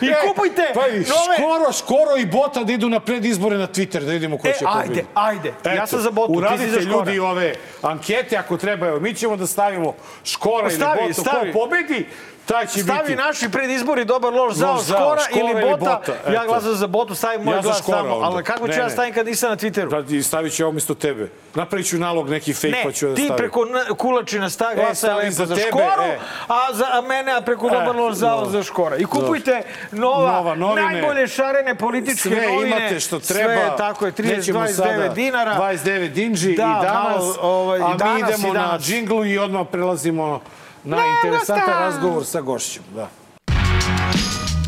I E, kupujte Pa i nove... škoro, škoro i bota da idu na predizbore na Twitter, da vidimo ko E, će ajde, pobediti. ajde. Ja sam za botu, ti si uradite za škora. ljudi ove ankete ako treba. Evo, mi ćemo da stavimo škora ili Stavi, botu. stavi. Ko pobedi, taj će Stavi biti. naši predizbori dobar loš zao, Loš zao, skora, škora ili ili bota. bota, Ja glasam za botu, stavim moj Ja glas tamo. onda. Ali kako ću Ne, ja ne. stavim kad nisam na Twitteru? Da, stavit ću ja umjesto tebe. Napravit ću nalog neki fake Ne, pa ću ja da ti stavim. preko n- kulačina sta E, glasa stavim lepo za za, tebe, škoru, e. a za a mene a preko dobar loš zao dobro. za škora. I kupujte nova, Nova, novine. najbolje šarene političke Sve novine. imate što treba. Sve, tako je, 30, Nećemo 29 sada dinara. 29 dinđi Da, i danas. malo, ovaj, a mi danas, idemo na danas. džinglu i odmah prelazimo na interesantan razgovor sa gošćom. Da.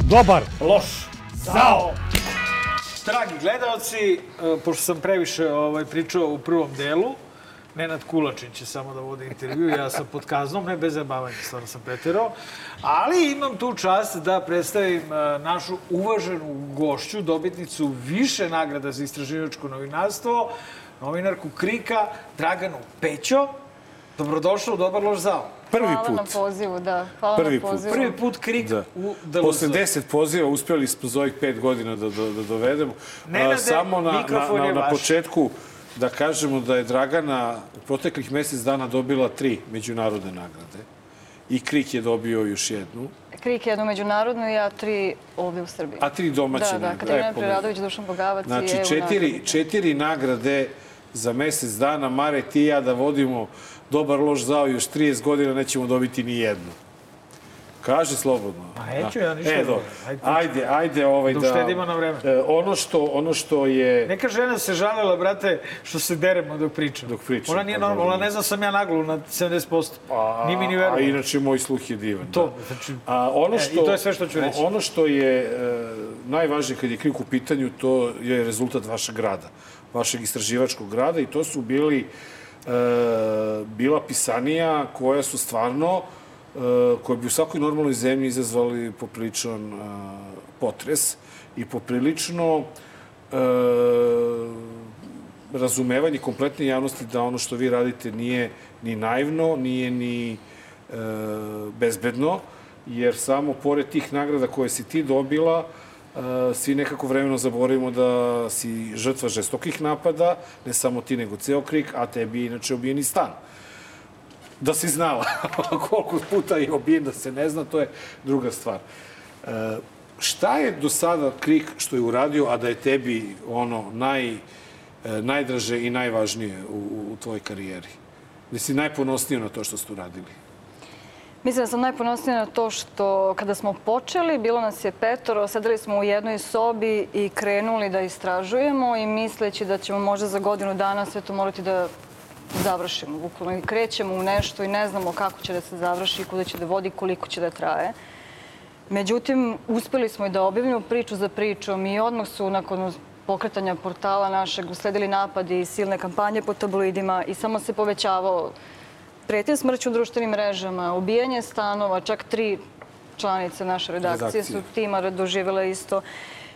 Dobar. Loš. Zao. Dragi gledalci, e, pošto sam previše ovaj, pričao u prvom delu, Nenad Kulačin će samo da vodi intervju, ja sam pod kaznom, ne bez zabavanja, stvarno sam preterao. Ali imam tu čast da predstavim e, našu uvaženu gošću, dobitnicu više nagrada za istraživačko novinarstvo, novinarku Krika, Draganu Pećo. Dobrodošla u Dobar loš zao. Prvi Hvala put. na pozivu, da. Hvala Prvi na put. pozivu. Prvi put Krik Da. u DLZ. Posle 10 poziva uspjeli smo za ovih 5 godina da, da, da dovedemo. Nenade, A, Samo na, na, na, na početku da kažemo da je Dragana u proteklih mjesec dana dobila tri međunarodne nagrade. I Krik je dobio još jednu. Krik je jednu međunarodnu i ja tri ovdje u Srbiji. A tri domaće Da, da, nagrade. Katarina E. Preradović, Dušan Bogavac i Znači, Evo četiri, nagrade. četiri nagrade za mjesec dana. Mare, ti i ja da vodimo dobar loš zao još 30 godina nećemo dobiti ni jednu. Kaže slobodno. Pa neću ja ništa E, da govorim. Ajde, ajde ovaj Da da... uštedimo na vreme. E, ono, što, ono što je... Neka žena se žalila, brate, što se deremo dok pričam. Dok pričam, Ona nije pa normalna, ona ne zna sam ja naglu na 70%. A, Nije mi ni A verovao. inače, moj sluh je divan. To, da. znači, A, ono e, što, i to je sve što ću reći. Ono što je e, najvažnije kad je krik u pitanju, to je rezultat vašeg rada, vašeg istraživačkog rada i to su bili e, bila pisanija koja su stvarno e, koje bi u svakoj normalnoj zemlji izazvali popriličan e, potres i poprilično e, razumevanje kompletne javnosti da ono što vi radite nije ni naivno, nije ni e, bezbedno, jer samo pored tih nagrada koje si ti dobila, e, svi nekako vremeno zaboravimo da si žrtva žestokih napada, ne samo ti, nego ceo krik, a tebi je inače obijeni stan. Da si znala koliko puta je obijen, da se ne zna, to je druga stvar. E, šta je do sada krik što je uradio, a da je tebi ono naj, e, najdraže i najvažnije u, u, u tvojoj karijeri? Da si najponosniji na to što ste uradili? Mislim da sam najponosnija na to što kada smo počeli, bilo nas je petoro, sedeli smo u jednoj sobi i krenuli da istražujemo i misleći da ćemo možda za godinu dana sve to morati da završimo. Bukvalno i krećemo u nešto i ne znamo kako će da se završi, kuda će da vodi, koliko će da traje. Međutim, uspeli smo i da objavimo priču za pričom i odmah su nakon pokretanja portala našeg usledili napadi i silne kampanje po tabloidima i samo se povećavao pretnje smrću u društvenim mrežama, ubijanje stanova, čak tri članice naše redakcije Redakcije. su tima doživjela isto.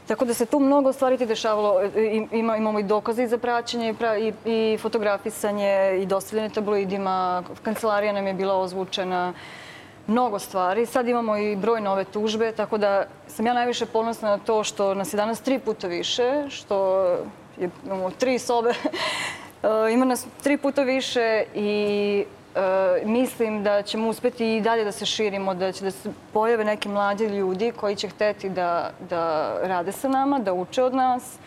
Tako da se tu mnogo stvari ti dešavalo. E, Ima, imamo i dokaze za praćenje i, i, fotografisanje i dostavljanje tabloidima. Kancelarija nam je bila ozvučena. mnogo stvari. Sad imamo i broj nove tužbe, tako da sam ja najviše ponosna na to što nas je danas tri puta više, što imamo tri sobe, E, ima nas tri puta više i mislim da ćemo uspeti i dalje da se širimo, da će da se pojave neki mlađi ljudi koji će hteti da, da rade sa nama, da uče od nas.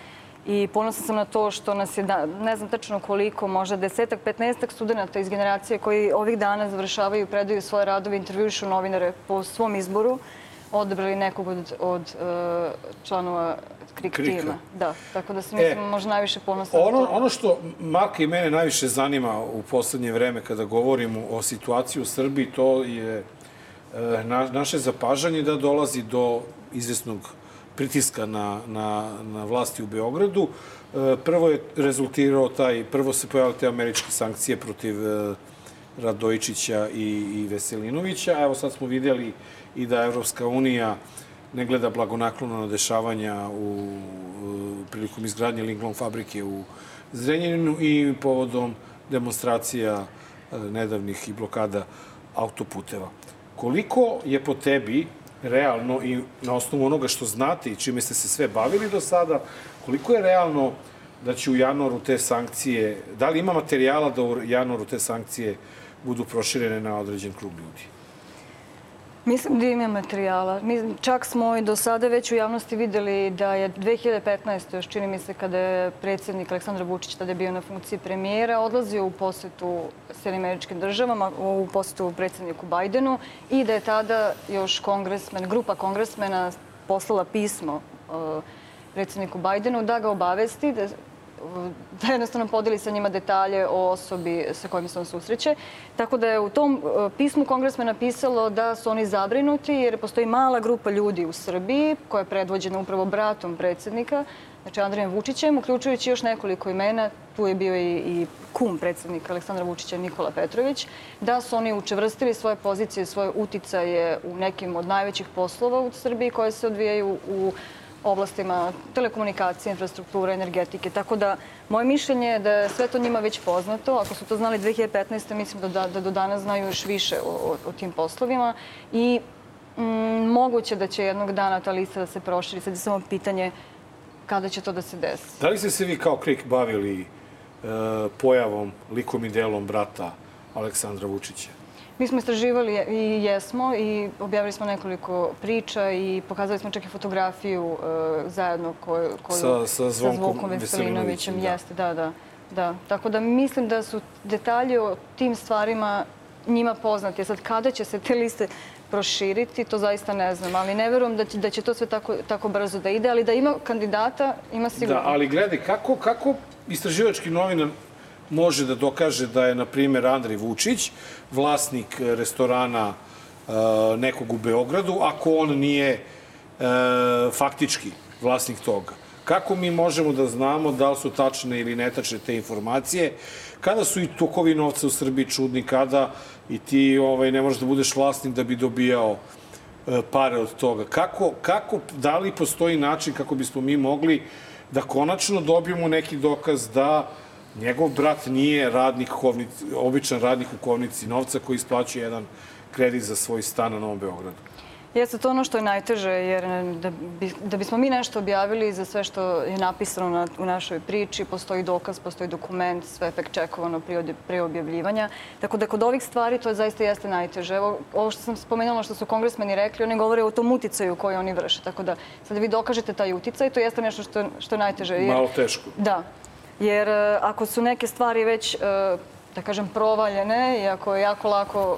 I ponosna sam na to što nas je, da, ne znam tačno koliko, možda desetak, petnestak studenta iz generacije koji ovih dana završavaju, predaju svoje radove, intervjušu novinare po svom izboru, odabrali nekog od, od uh, članova Krik, Krika. tima. Da, tako da se mislim E, možda najviše ponosna na Ono, ono što Marka i mene najviše zanima u poslednje vreme kada govorimo o situaciji u Srbiji, to je e, na, naše zapažanje da dolazi do izvesnog pritiska na, na, na vlasti u Beogradu. E, prvo je rezultirao taj, prvo se pojavile te američke sankcije protiv e, Radojičića i, i Veselinovića. A Evo sad smo vidjeli i da Evropska unija ne gleda blagonaklono na dešavanja u, prilikom izgradnje Linglong fabrike u Zrenjaninu i povodom demonstracija e, nedavnih i blokada autoputeva. Koliko je po tebi realno i na osnovu onoga što znate i čime ste se sve bavili do sada, koliko je realno da će u januaru te sankcije, da li ima materijala da u januaru te sankcije budu proširene na određen krug ljudi? Mislim da ima materijala. Mi čak smo i do sada već u javnosti videli da je 2015. još čini mi se kada je predsjednik Aleksandar Vučić tada je bio na funkciji premijera, odlazio u posetu Sjedinim američkim državama, u posetu predsjedniku Bajdenu i da je tada još kongresmen, grupa kongresmena poslala pismo uh, predsjedniku Bajdenu da ga obavesti da da jednostavno podeli sa njima detalje o osobi sa kojim se on susreće. Tako da je u tom e, pismu kongresme napisalo da su oni zabrinuti jer postoji mala grupa ljudi u Srbiji koja je predvođena upravo bratom predsjednika, znači Andrejem Vučićem, uključujući još nekoliko imena, tu je bio i, i kum predsjednika Aleksandra Vučića Nikola Petrović, da su oni učevrstili svoje pozicije, svoje uticaje u nekim od najvećih poslova u Srbiji koje se odvijaju u oblastima telekomunikacije, infrastrukture, energetike. Tako da, moje mišljenje je da je sve to njima već poznato. Ako su to znali 2015. mislim da, da, da do danas znaju još više o, o, o tim poslovima. I mm, moguće da će jednog dana ta lista da se proširi. Sad je samo pitanje kada će to da se desi. Da li ste se vi kao Krik bavili e, pojavom, likom i delom brata Aleksandra Vučića? Mi smo istraživali i jesmo i objavili smo nekoliko priča i pokazali smo čak i fotografiju uh, zajedno koju, koju Sa- sa Zvonkom Zvonkom Veselinovićem, da. Jeste, da, da, da. Tako da mislim da su detalji o tim stvarima njima poznati. Sad, kada će se te liste proširiti, to zaista ne znam, ali ne verujem da će, da će to sve tako, tako brzo da ide, ali da ima kandidata, ima sigurno. Da, ali gledaj, kako, kako istraživački novinar može da dokaže da je, na primjer, Andrej Vučić, vlasnik e, restorana e, nekog u Beogradu, ako on nije e, faktički vlasnik toga? Kako mi možemo da znamo da li su tačne ili netačne te informacije? Kada su i tokovi novca u Srbiji čudni, kada i ti ovaj, ne možeš da budeš vlasnik da bi dobijao pare od toga. Kako, kako, da li postoji način kako bismo mi mogli da konačno dobijemo neki dokaz da njegov brat nije radnik kovnici, običan radnik u kovnici novca koji isplaćuje jedan kredit za svoj stan na Novom Beogradu. Jeste to ono što je najteže, jer da, bi, da bismo mi nešto objavili za sve što je napisano na, u našoj priči, postoji dokaz, postoji dokument, sve je fact-checkovano pri, od- pri objavljivanja. Tako da kod ovih stvari to zaista jeste najteže. Evo, ovo što sam spomenula, što su kongresmeni rekli, oni govore o tom uticaju koji oni vrše. Tako da, sad vi dokažete taj uticaj, to jeste nešto što, što je najteže. Jer, Malo teško. Da, jer e, ako su neke stvari već, e, da kažem, provaljene i ako je jako lako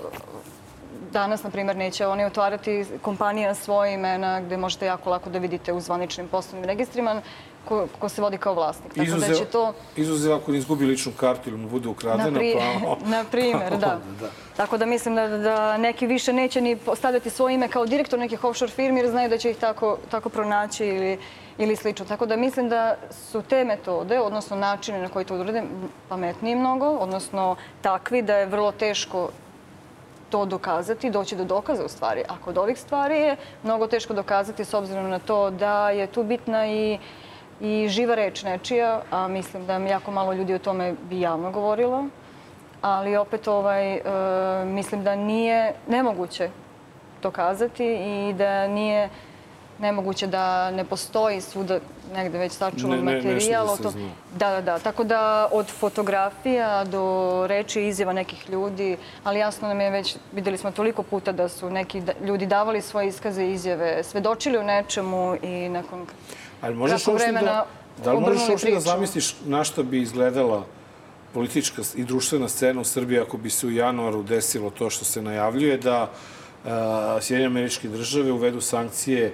danas, na primjer, neće oni otvarati kompanije na svoje imena gde možete jako lako da vidite u zvaničnim poslovnim registrima ko, ko se vodi kao vlasnik. Tako da Izuzev, će to, izuzev ako ne izgubi ličnu kartu ili mu bude ukradena, pa... na primjer, da. da. Tako da mislim da, da neki više neće ni stavljati svoje ime kao direktor nekih offshore firmi jer znaju da će ih tako, tako pronaći ili, ili slično. Tako da mislim da su te metode, odnosno načine na koji to urade, pametniji mnogo, odnosno takvi da je vrlo teško to dokazati, doći do dokaza u stvari. A kod ovih stvari je mnogo teško dokazati s obzirom na to da je tu bitna i i živa reč nečija, a mislim da jako malo ljudi o tome bi javno govorilo. Ali opet ovaj, e, mislim da nije nemoguće to kazati i da nije nemoguće da ne postoji svuda negde već sačuvan Ne, ne, nešto materijal. da to-. Da, da, da. Tako da od fotografija do reči izjava nekih ljudi, ali jasno nam je već, videli smo toliko puta da su neki da- ljudi davali svoje iskaze i izjave, svedočili o nečemu i nakon Ali možeš vremena da, da li možeš uopšte da zamisliš na šta bi izgledala politička i društvena scena u Srbiji ako bi se u januaru desilo to što se najavljuje da uh, Sjedinje američke države uvedu sankcije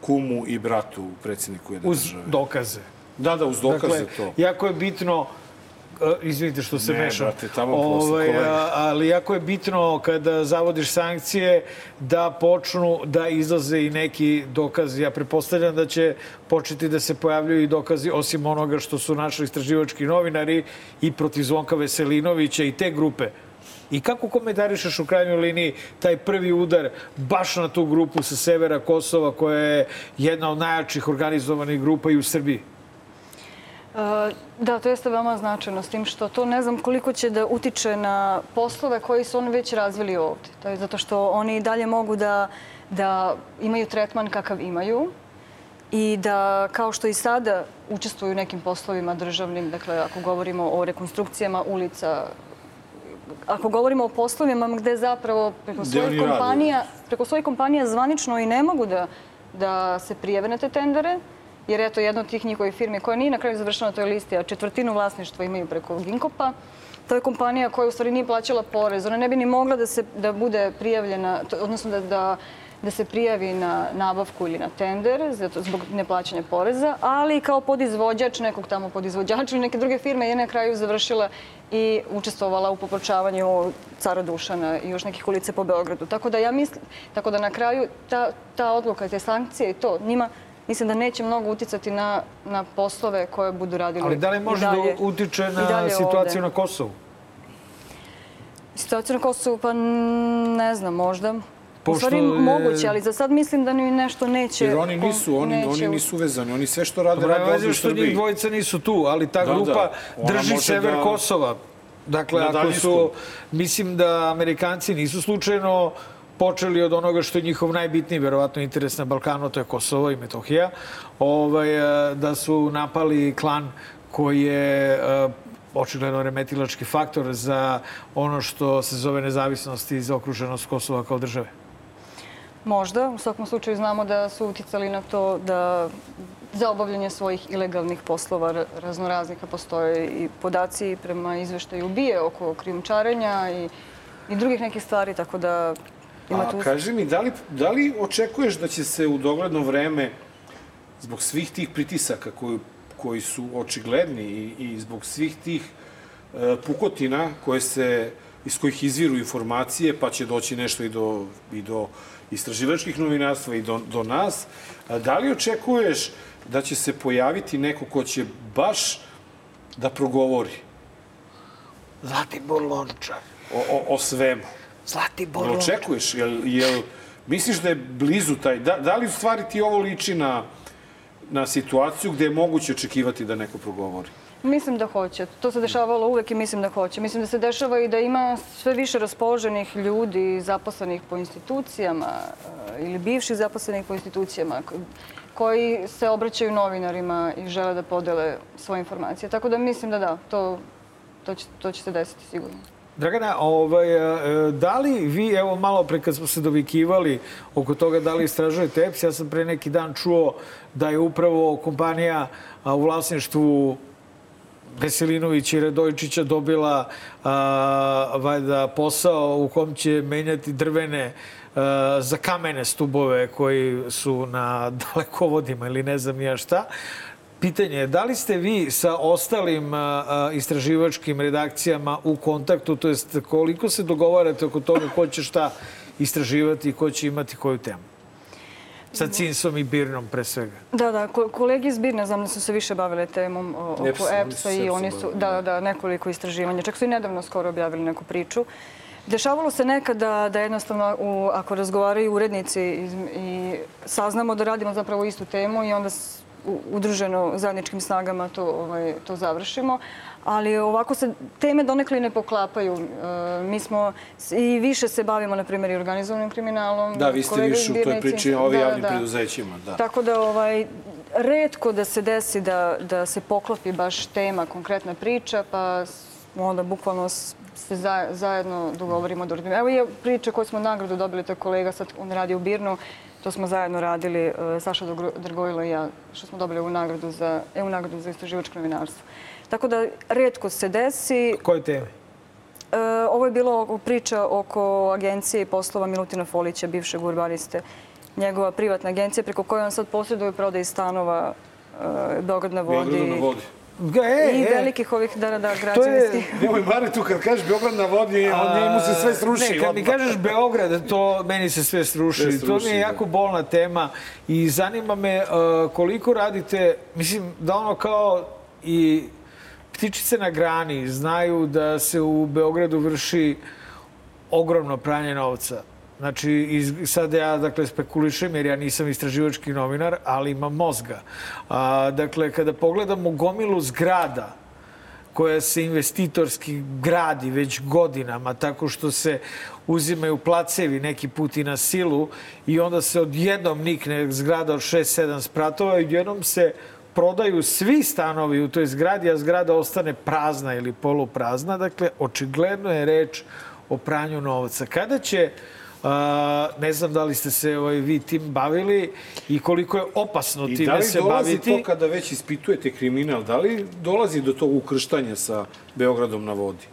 kumu i bratu predsjedniku jedne Uz države. dokaze. Da, da, uz dokaze dakle, to. Jako je bitno e, izvinite što se Ne, mešam. brate, tamo Ovaj, a- ali jako je bitno kada zavodiš sankcije da počnu da izlaze i neki dokazi. Ja pretpostavljam da će početi da se pojavljuju i dokazi osim onoga što su našli istraživački novinari i protiv Zvonka Veselinovića i te grupe. I kako komentarišeš u krajnjoj liniji taj prvi udar baš na tu grupu sa severa Kosova koja je jedna od najjačih organizovanih grupa i u Srbiji? E, Da, to jeste veoma značajno, s tim što to ne znam koliko će da utiče na poslove koji su oni već razvili ovde. To je zato što oni i dalje mogu da, da imaju tretman kakav imaju i da kao što i sada učestvuju u nekim poslovima državnim, dakle ako govorimo o rekonstrukcijama ulica, ako govorimo o poslovima gde zapravo preko svojih kompanija, preko svojih kompanija zvanično i ne mogu da, da se prijave na te tendere, jer eto jedna od tih njihovih firmi koja nije na kraju završena na toj listi, a četvrtinu vlasništva imaju preko Ginkopa, to je kompanija koja u stvari nije plaćala porez. Ona ne bi ni mogla da, se, da bude prijavljena, odnosno da, da, da se prijavi na nabavku ili na tender zato, zbog neplaćanja poreza, ali kao podizvođač nekog tamo podizvođača ili neke druge firme je na kraju završila i učestvovala u popočavanju cara Dušana i još nekih ulice po Beogradu. Tako da ja mislim, tako da na kraju ta, ta odluka, te sankcije i to, njima mislim da neće mnogo uticati na, na poslove koje budu radili Ali da li i može dalje- da utiče i na situaciju ovde. na Kosovu? Situaciju na Kosovu, pa ne znam, možda. U Pošto stvari je- moguće, ali za sad mislim da ni nešto neće... Jer oni nisu, oni, neće oni u- nisu vezani. Oni sve što rade, rade ovdje u što njih Srbiji. dvojica nisu tu, ali ta Da, grupa da. Drži sever da- Kosova. Dakle, ako su, mislim da Amerikanci nisu slučajno počeli od onoga što je njihov najbitniji, verovatno, interes na Balkanu, to je Kosovo i Metohija, ovaj, e, da su napali klan koji je e, očigledno remetilački faktor za ono što se zove nezavisnost i zaokruženost Kosova kao države. Možda. U svakom slučaju znamo da su uticali na to da za obavljanje svojih ilegalnih poslova ra- raznoraznih, a postoje i podaci prema izveštaju bije oko krijumčarenja i, i drugih nekih stvari, tako da ima A tu... kaži mi, da li, da li očekuješ da će se u dogledno vreme, zbog svih tih pritisaka koji, koji su očigledni i, i zbog svih tih e, pukotina koje se, iz kojih izviru informacije, pa će doći nešto i do, i do istraživačkih novinarstva i do, do nas, da li očekuješ da će se pojaviti neko ko će baš da progovori Zlatibor Lončar. o, o, o svemu? Zlatibor Jel očekuješ? Jel, jel misliš da je blizu taj... Da, da li u stvari ti ovo liči na, na situaciju gde je moguće očekivati da neko progovori? Mislim da hoće. To se dešavalo uvek i mislim da hoće. Mislim da se dešava i da ima sve više raspoloženih ljudi zaposlenih po institucijama eh, ili bivših zaposlenih po institucijama ko- koji se obraćaju novinarima i žele da podele svoje informacije. Tako da mislim da da, to, to, će, to će se desiti sigurno. Dragana, ovaj, e, da li vi, evo malo pre kad smo se dovikivali oko toga da li istražujete EPS, ja sam pre neki dan čuo da je upravo kompanija u vlasništvu Veselinovića i Radojčića dobila a, valjda posao u kom će menjati drvene a, za kamene stubove koji su na dalekovodima ili ne znam ja šta. Pitanje je, da li ste vi sa ostalim istraživačkim redakcijama u kontaktu, to jest koliko se dogovarate oko toga ko će šta istraživati i ko će imati koju temu? Sa Cinsom i Birnom pre svega. Da, da, ko- kolege iz Birne znam da su se više bavile temom o- oko EPS-a, i oni su, bavili, da, da, nekoliko istraživanja. Čak su i nedavno skoro objavili neku priču. Dešavalo se nekada da jednostavno, u, ako razgovaraju urednici i, i saznamo da radimo zapravo istu temu i onda udruženo zajedničkim snagama to, ovaj, to završimo. Ali ovako se teme donekle ne poklapaju. E, mi smo i više se bavimo, na primjer, i organizovanim kriminalom. Da, vi ste više u toj priči o Da, javnim da. preduzećima. Da. Tako da ovaj, redko da se desi da, da se poklopi baš tema, konkretna priča, pa onda bukvalno se za, zajedno dogovorimo da uradimo. Evo je priča koju smo nagradu dobili, to je kolega, sad on radi u Birnu, to smo zajedno radili, e, Saša Drgojlo i ja, što smo dobili ovu nagradu za, EU nagradu za istraživačko novinarstvo. Tako da redko se desi. Koje teme? E, ovo je bilo priča oko agencije i poslova Milutina Folića, bivšeg urbaniste. Njegova privatna agencija preko koje on sad posreduje prodaj stanova e, Beograd na vodi. Beogradu na vodi. E, I e, velikih ovih, da, da, da, To je- građevinskih. Nemoj Mare tu kad kažeš Beograd na vodi, on njemu se sve sruši. Ne, kad mi kažeš Beograd, to meni se sve sruši. Sve to mi je da. jako bolna tema i zanima me uh, koliko radite, mislim da ono kao i ptičice na grani znaju da se u Beogradu vrši ogromno pranje novca. Znači, iz, sad ja dakle, spekulišem jer ja nisam istraživački novinar, ali imam mozga. A, dakle, kada pogledamo gomilu zgrada koja se investitorski gradi već godinama tako što se uzimaju placevi neki put i na silu i onda se odjednom nikne zgrada od 6-7 spratova i odjednom se prodaju svi stanovi u toj zgradi, a zgrada ostane prazna ili poluprazna. Dakle, očigledno je reč o pranju novca. Kada će a, ne znam da li ste se ovaj, vi tim bavili i koliko je opasno I da time li se dolazi baviti. to kada već ispitujete kriminal? Da li dolazi do tog ukrštanja sa Beogradom na vodi?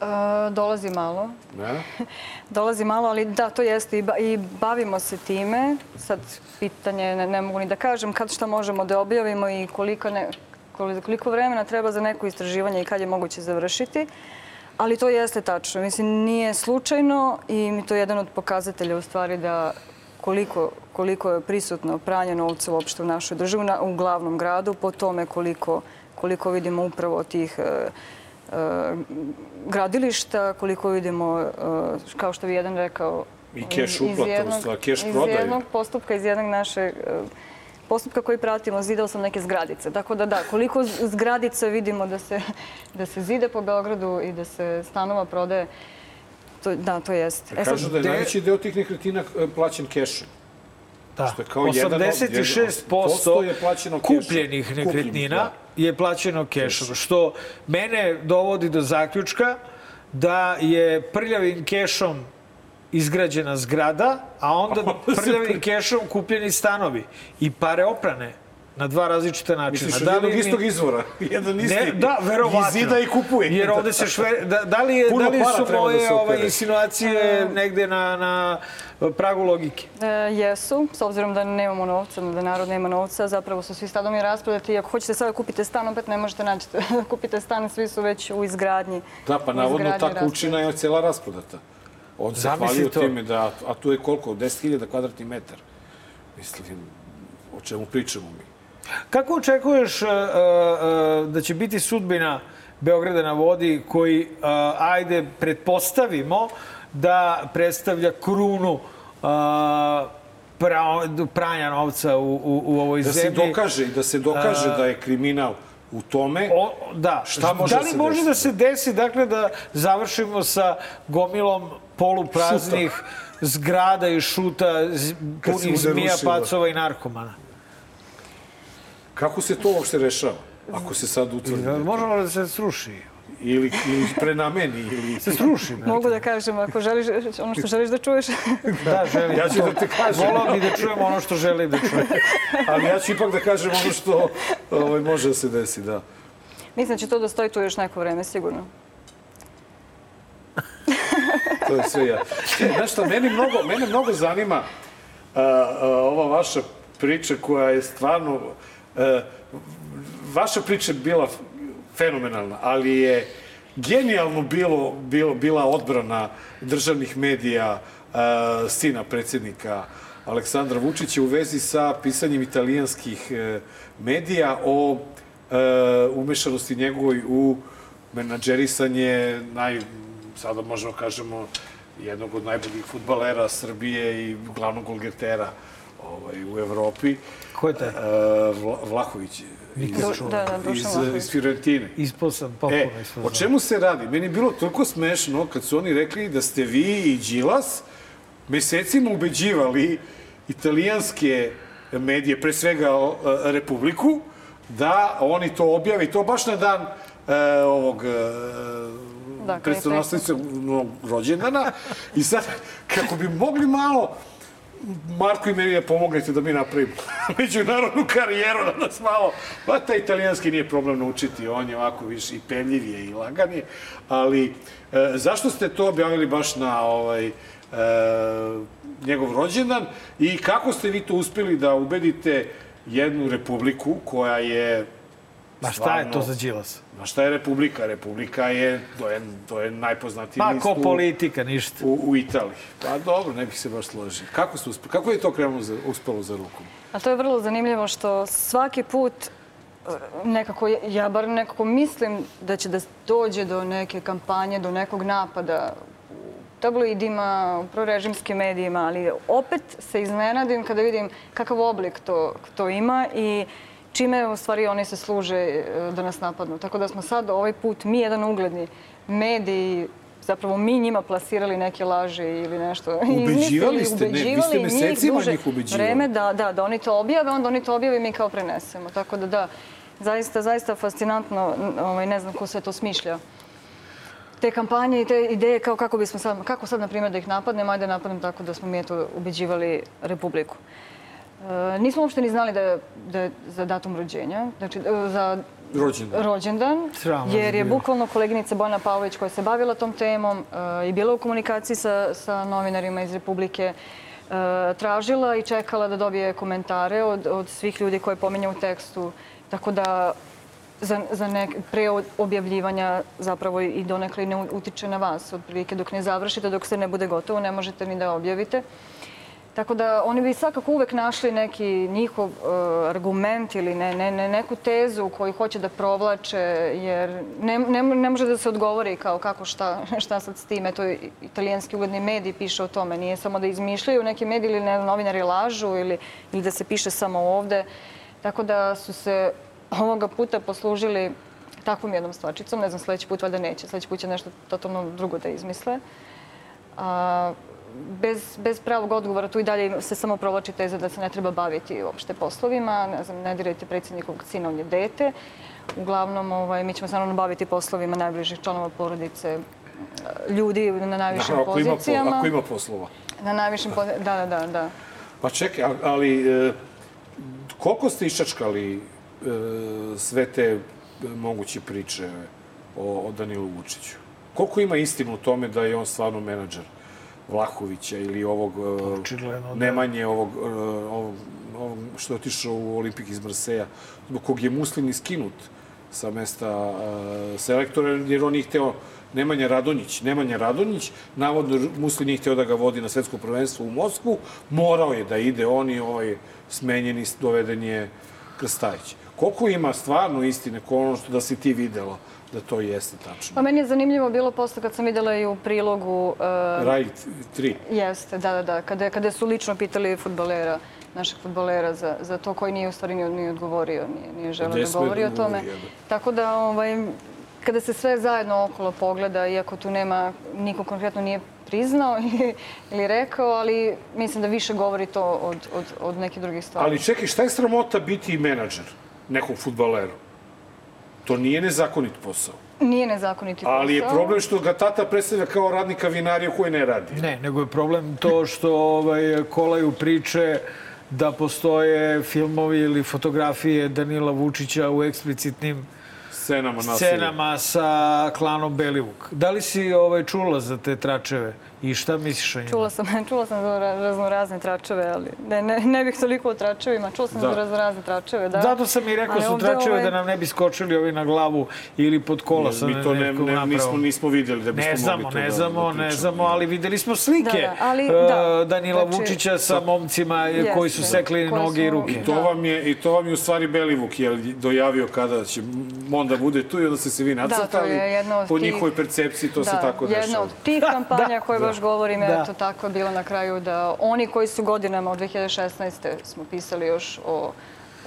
E, dolazi malo. Ne? Dolazi malo, ali da, to jeste i, ba, i bavimo se time. Sad, pitanje, ne, ne mogu ni da kažem kad šta možemo da objavimo i koliko, ne, koliko vremena treba za neko istraživanje i kad je moguće završiti. Ali to jeste tačno. Mislim, nije slučajno i mi to je jedan od pokazatelja u stvari da koliko, koliko je prisutno pranje novca uopšte u našoj državi, u glavnom gradu, po tome koliko, koliko vidimo upravo tih e, gradilišta, koliko vidimo, e, kao što bi jedan rekao, I keš iz uplata, keš Iz prodaje. jednog postupka, iz jednog našeg e, postupka koji pratimo, zidao sam neke zgradice. Tako da da, koliko zgradica vidimo da se, da se zide po Beogradu i da se stanova prodaje, to, da, to jeste. E Kažu da je najveći deo tih nekretina e, plaćen kešom. Da, Što je kao jedan od- 86% je plaćeno kupljenih nekretnina da. je plaćeno kešom, što mene dovodi do zaključka da je prljavim kešom izgrađena zgrada, a onda prljavim kešom kupljeni stanovi i pare oprane na dva različita načina. Misliš od jednog mi- istog izvora? Jedan isti. Ne, da, verovatno. Zida i kupuje. Jer ovde se šve... Da, da li, je, da li su da moje opere. ovaj, insinuacije negde na, na pragu logike? E, jesu, s obzirom da nemamo novca, da narod nema novca, zapravo su svi stanovi rasprodati i ako hoćete sada kupite stan, opet ne možete naći da kupite stan, svi su već u izgradnji. Da, pa navodno ta kućina je cijela rasprodata. On se hvalio to. time da, a tu je koliko? 10.000 kvadratni metar. Mislim, o čemu pričamo mi? Kako očekuješ uh, uh, da će biti sudbina Beograda na vodi koji, uh, ajde, pretpostavimo da predstavlja krunu uh, pra, pranja novca u, u, u ovoj Da se zemlji? dokaže, da se dokaže da je kriminal u tome. O, da. Šta može da da li se može desi? da se desi, dakle, da završimo sa gomilom polupraznih zgrada i šuta se punih zmija, rušilo. pacova i narkomana? Kako se to uopšte rešava? Ako se sad utvrdi. da je to? Može da se sruši? Ili, ili prenameni, ili... Se sruši. Mogu da kažem, ako želiš, ono što želiš da čuješ. Da, želim. Ja ću da te kažem. Volao bi da čujem ono što želim da čujem. Ali ja ću ipak da kažem ono što ovaj, može da se desi, da. Mislim da će to da stoji tu još neko vreme, sigurno. To je sve ja. Znaš šta, meni mnogo, mene mnogo zanima a, a, ova vaša priča koja je stvarno... a, vaša priča je bila fenomenalna, ali je genijalno bilo, bilo, bila odbrana državnih medija a, sina predsjednika Aleksandra Vučića u vezi sa pisanjem italijanskih e, medija o e, umešanosti njegovoj u menadžerisanje naj, sada možemo kažemo jednog od najboljih futbalera Srbije i glavnog golgetera ovaj, u Evropi. Ko je taj? Uh, Vla, Vlahović. Da, da, iz, Vlahović. iz Fiorentine. Ispao sam E, potpuno ispao o čemu se radi? Meni je bilo toliko smešno kad su oni rekli da ste vi i Đilas mesecima ubeđivali italijanske medije, pre svega o, e, Republiku, da oni to objave i to baš na dan e, ovog e, Da, kad je predstavnosticovnog rođendana. I sad, kako bi mogli malo Marko i meni da pomognete da mi napravimo međunarodnu karijeru, da nas malo... Pa taj italijanski nije problem naučiti, on je ovako više i penljiv je i lagan je, ali e, zašto ste to objavili baš na ovaj, e, njegov rođendan i kako ste vi to uspeli da ubedite jednu republiku koja je Ma šta je to za Đilas? Ma šta je Republika? Republika je, to je, to je najpoznatiji Pa list ko politika, ništa. u, u Italiji. Pa dobro, ne bih se baš složio. Kako, uspe, kako je to krenulo za, uspelo za rukom? A to je vrlo zanimljivo što svaki put e, nekako, ja bar nekako mislim da će da dođe do neke kampanje, do nekog napada u tabloidima, u prorežimskim medijima, ali opet se iznenadim kada vidim kakav oblik to, to ima i čime u stvari oni se služe e, da nas napadnu. Tako da smo sad ovaj put mi jedan ugledni mediji zapravo mi njima plasirali neke laži ili nešto. Ubeđivali ste, ne, vi ste njih mesecima njih ubeđivali. Vreme da, da, da oni to objave, onda oni to objave i mi kao prenesemo. Tako da da, zaista, zaista fascinantno, ovaj, ne znam ko sve to smišlja. Te kampanje i te ideje kao kako bismo sad, kako sad na primjer da ih napadnemo, ajde napadnem tako da smo mi eto ubeđivali Republiku. E, nismo uopšte ni znali da je, da je za datum rođenja, znači e, za Rođendan. rođendan, jer je bukvalno koleginica Bojana Pavlović koja se bavila tom temom e, i bila u komunikaciji sa, sa novinarima iz Republike, e, tražila i čekala da dobije komentare od, od svih ljudi koje pominje u tekstu. Tako da za, za nek, pre objavljivanja zapravo i donekle ne utiče na vas. Otprilike dok ne završite, dok se ne bude gotovo, ne možete ni da objavite. Tako da oni bi svakako uvek našli neki njihov e, argument ili ne, ne, ne, neku tezu koju hoće da provlače, jer ne, može da se odgovori kao kako šta, šta sad s time. To je italijanski ugledni medij piše o tome. Nije samo da izmišljaju neki mediji ili ne, novinari lažu ili, ili da se piše samo ovde. Tako da su se ovoga puta poslužili takvom jednom stvačicom. Ne znam, sledeći put valjda neće. Sledeći put će nešto totalno drugo da izmisle. A, bez, bez pravog odgovora tu i dalje se samo provlači teza da se ne treba baviti uopšte poslovima. Ne znam, ne dirajte predsjednikovog sina, on je dete. Uglavnom, ovaj, mi ćemo se naravno baviti poslovima najbližih članova porodice, ljudi na najvišim Da, ako, ima, po- pozicijama. ako ima poslova. Na najvišim pozicijama, da, da, da, da. Pa čekaj, ali, e, koliko ste iščačkali e, sve te e, moguće priče o, o Danilu Vučiću? Koliko ima istinu u tome da je on stvarno menadžer Vlahovića ili ovog e, Očigledno da. Nemanje, ovog, e, ovog, ovog što je otišao u Olimpik iz Marseja, zbog kog je Muslin iskinut sa mesta e, selektora, jer on nije hteo Nemanja Radonjić. Nemanja Radonjić, navodno Muslin nije hteo da ga vodi na svetsko prvenstvo u Moskvu, morao je da ide on i ovaj smenjeni, doveden je Krstajić. Koliko ima stvarno istine, ko ono što da si ti videla da to jeste tačno? Pa meni je zanimljivo bilo posle kad sam videla i u prilogu... Uh, Raj 3. Jeste, da, da, da. Kada, kada su lično pitali futbolera, našeg futbolera za, za to koji nije u stvari ni, odgovorio, nije, nije želeo da govori da o tome. jebe. Tako da, ovaj, kada se sve zajedno okolo pogleda, iako tu nema, niko konkretno nije priznao ili, ili rekao, ali mislim da više govori to od, od, od nekih drugih stvari. Ali čekaj, šta je sramota biti menadžer nekog futbalera? To nije nezakonit posao. Nije nezakoniti posao. Ali je problem što ga tata predstavlja kao radnika vinarija koji ne radi. Ne, nego je problem to što ovaj, kolaju priče da postoje filmovi ili fotografije Danila Vučića u eksplicitnim Scenama nasilja. scenama sa klanom Belivuk. Da li si ovaj, čula za te tračeve i šta misliš o njima? Čula sam, čula sam za ra- raznorazne tračeve, ali ne, ne, ne bih toliko o tračevima. Čula sam Da. za raznorazne tračeve, da. Zato sam i rekao Ali su tračeve ovaj- da nam ne bi skočili ovi na glavu ili pod kola sa Mi to ne, ne, nismo, nismo videli da bismo Ne znamo, mogli to ne da, znamo, da ne pričamo. znamo, ali videli smo slike Da, da, ali e, da, Danila znači- Vučića sa momcima koji su Jeste, sekli koje noge i ruke. I to, vam je, I to vam je u stvari Belivuk je dojavio kada će Monda bude tu i onda ste se vi nacrtali. je jedna od po tih- njihovoj percepciji to se tako jedna dešava. od tih kampanja koje baš govorim, Da. da. eto tako je bilo na kraju da oni koji su godinama od 2016. smo pisali još o,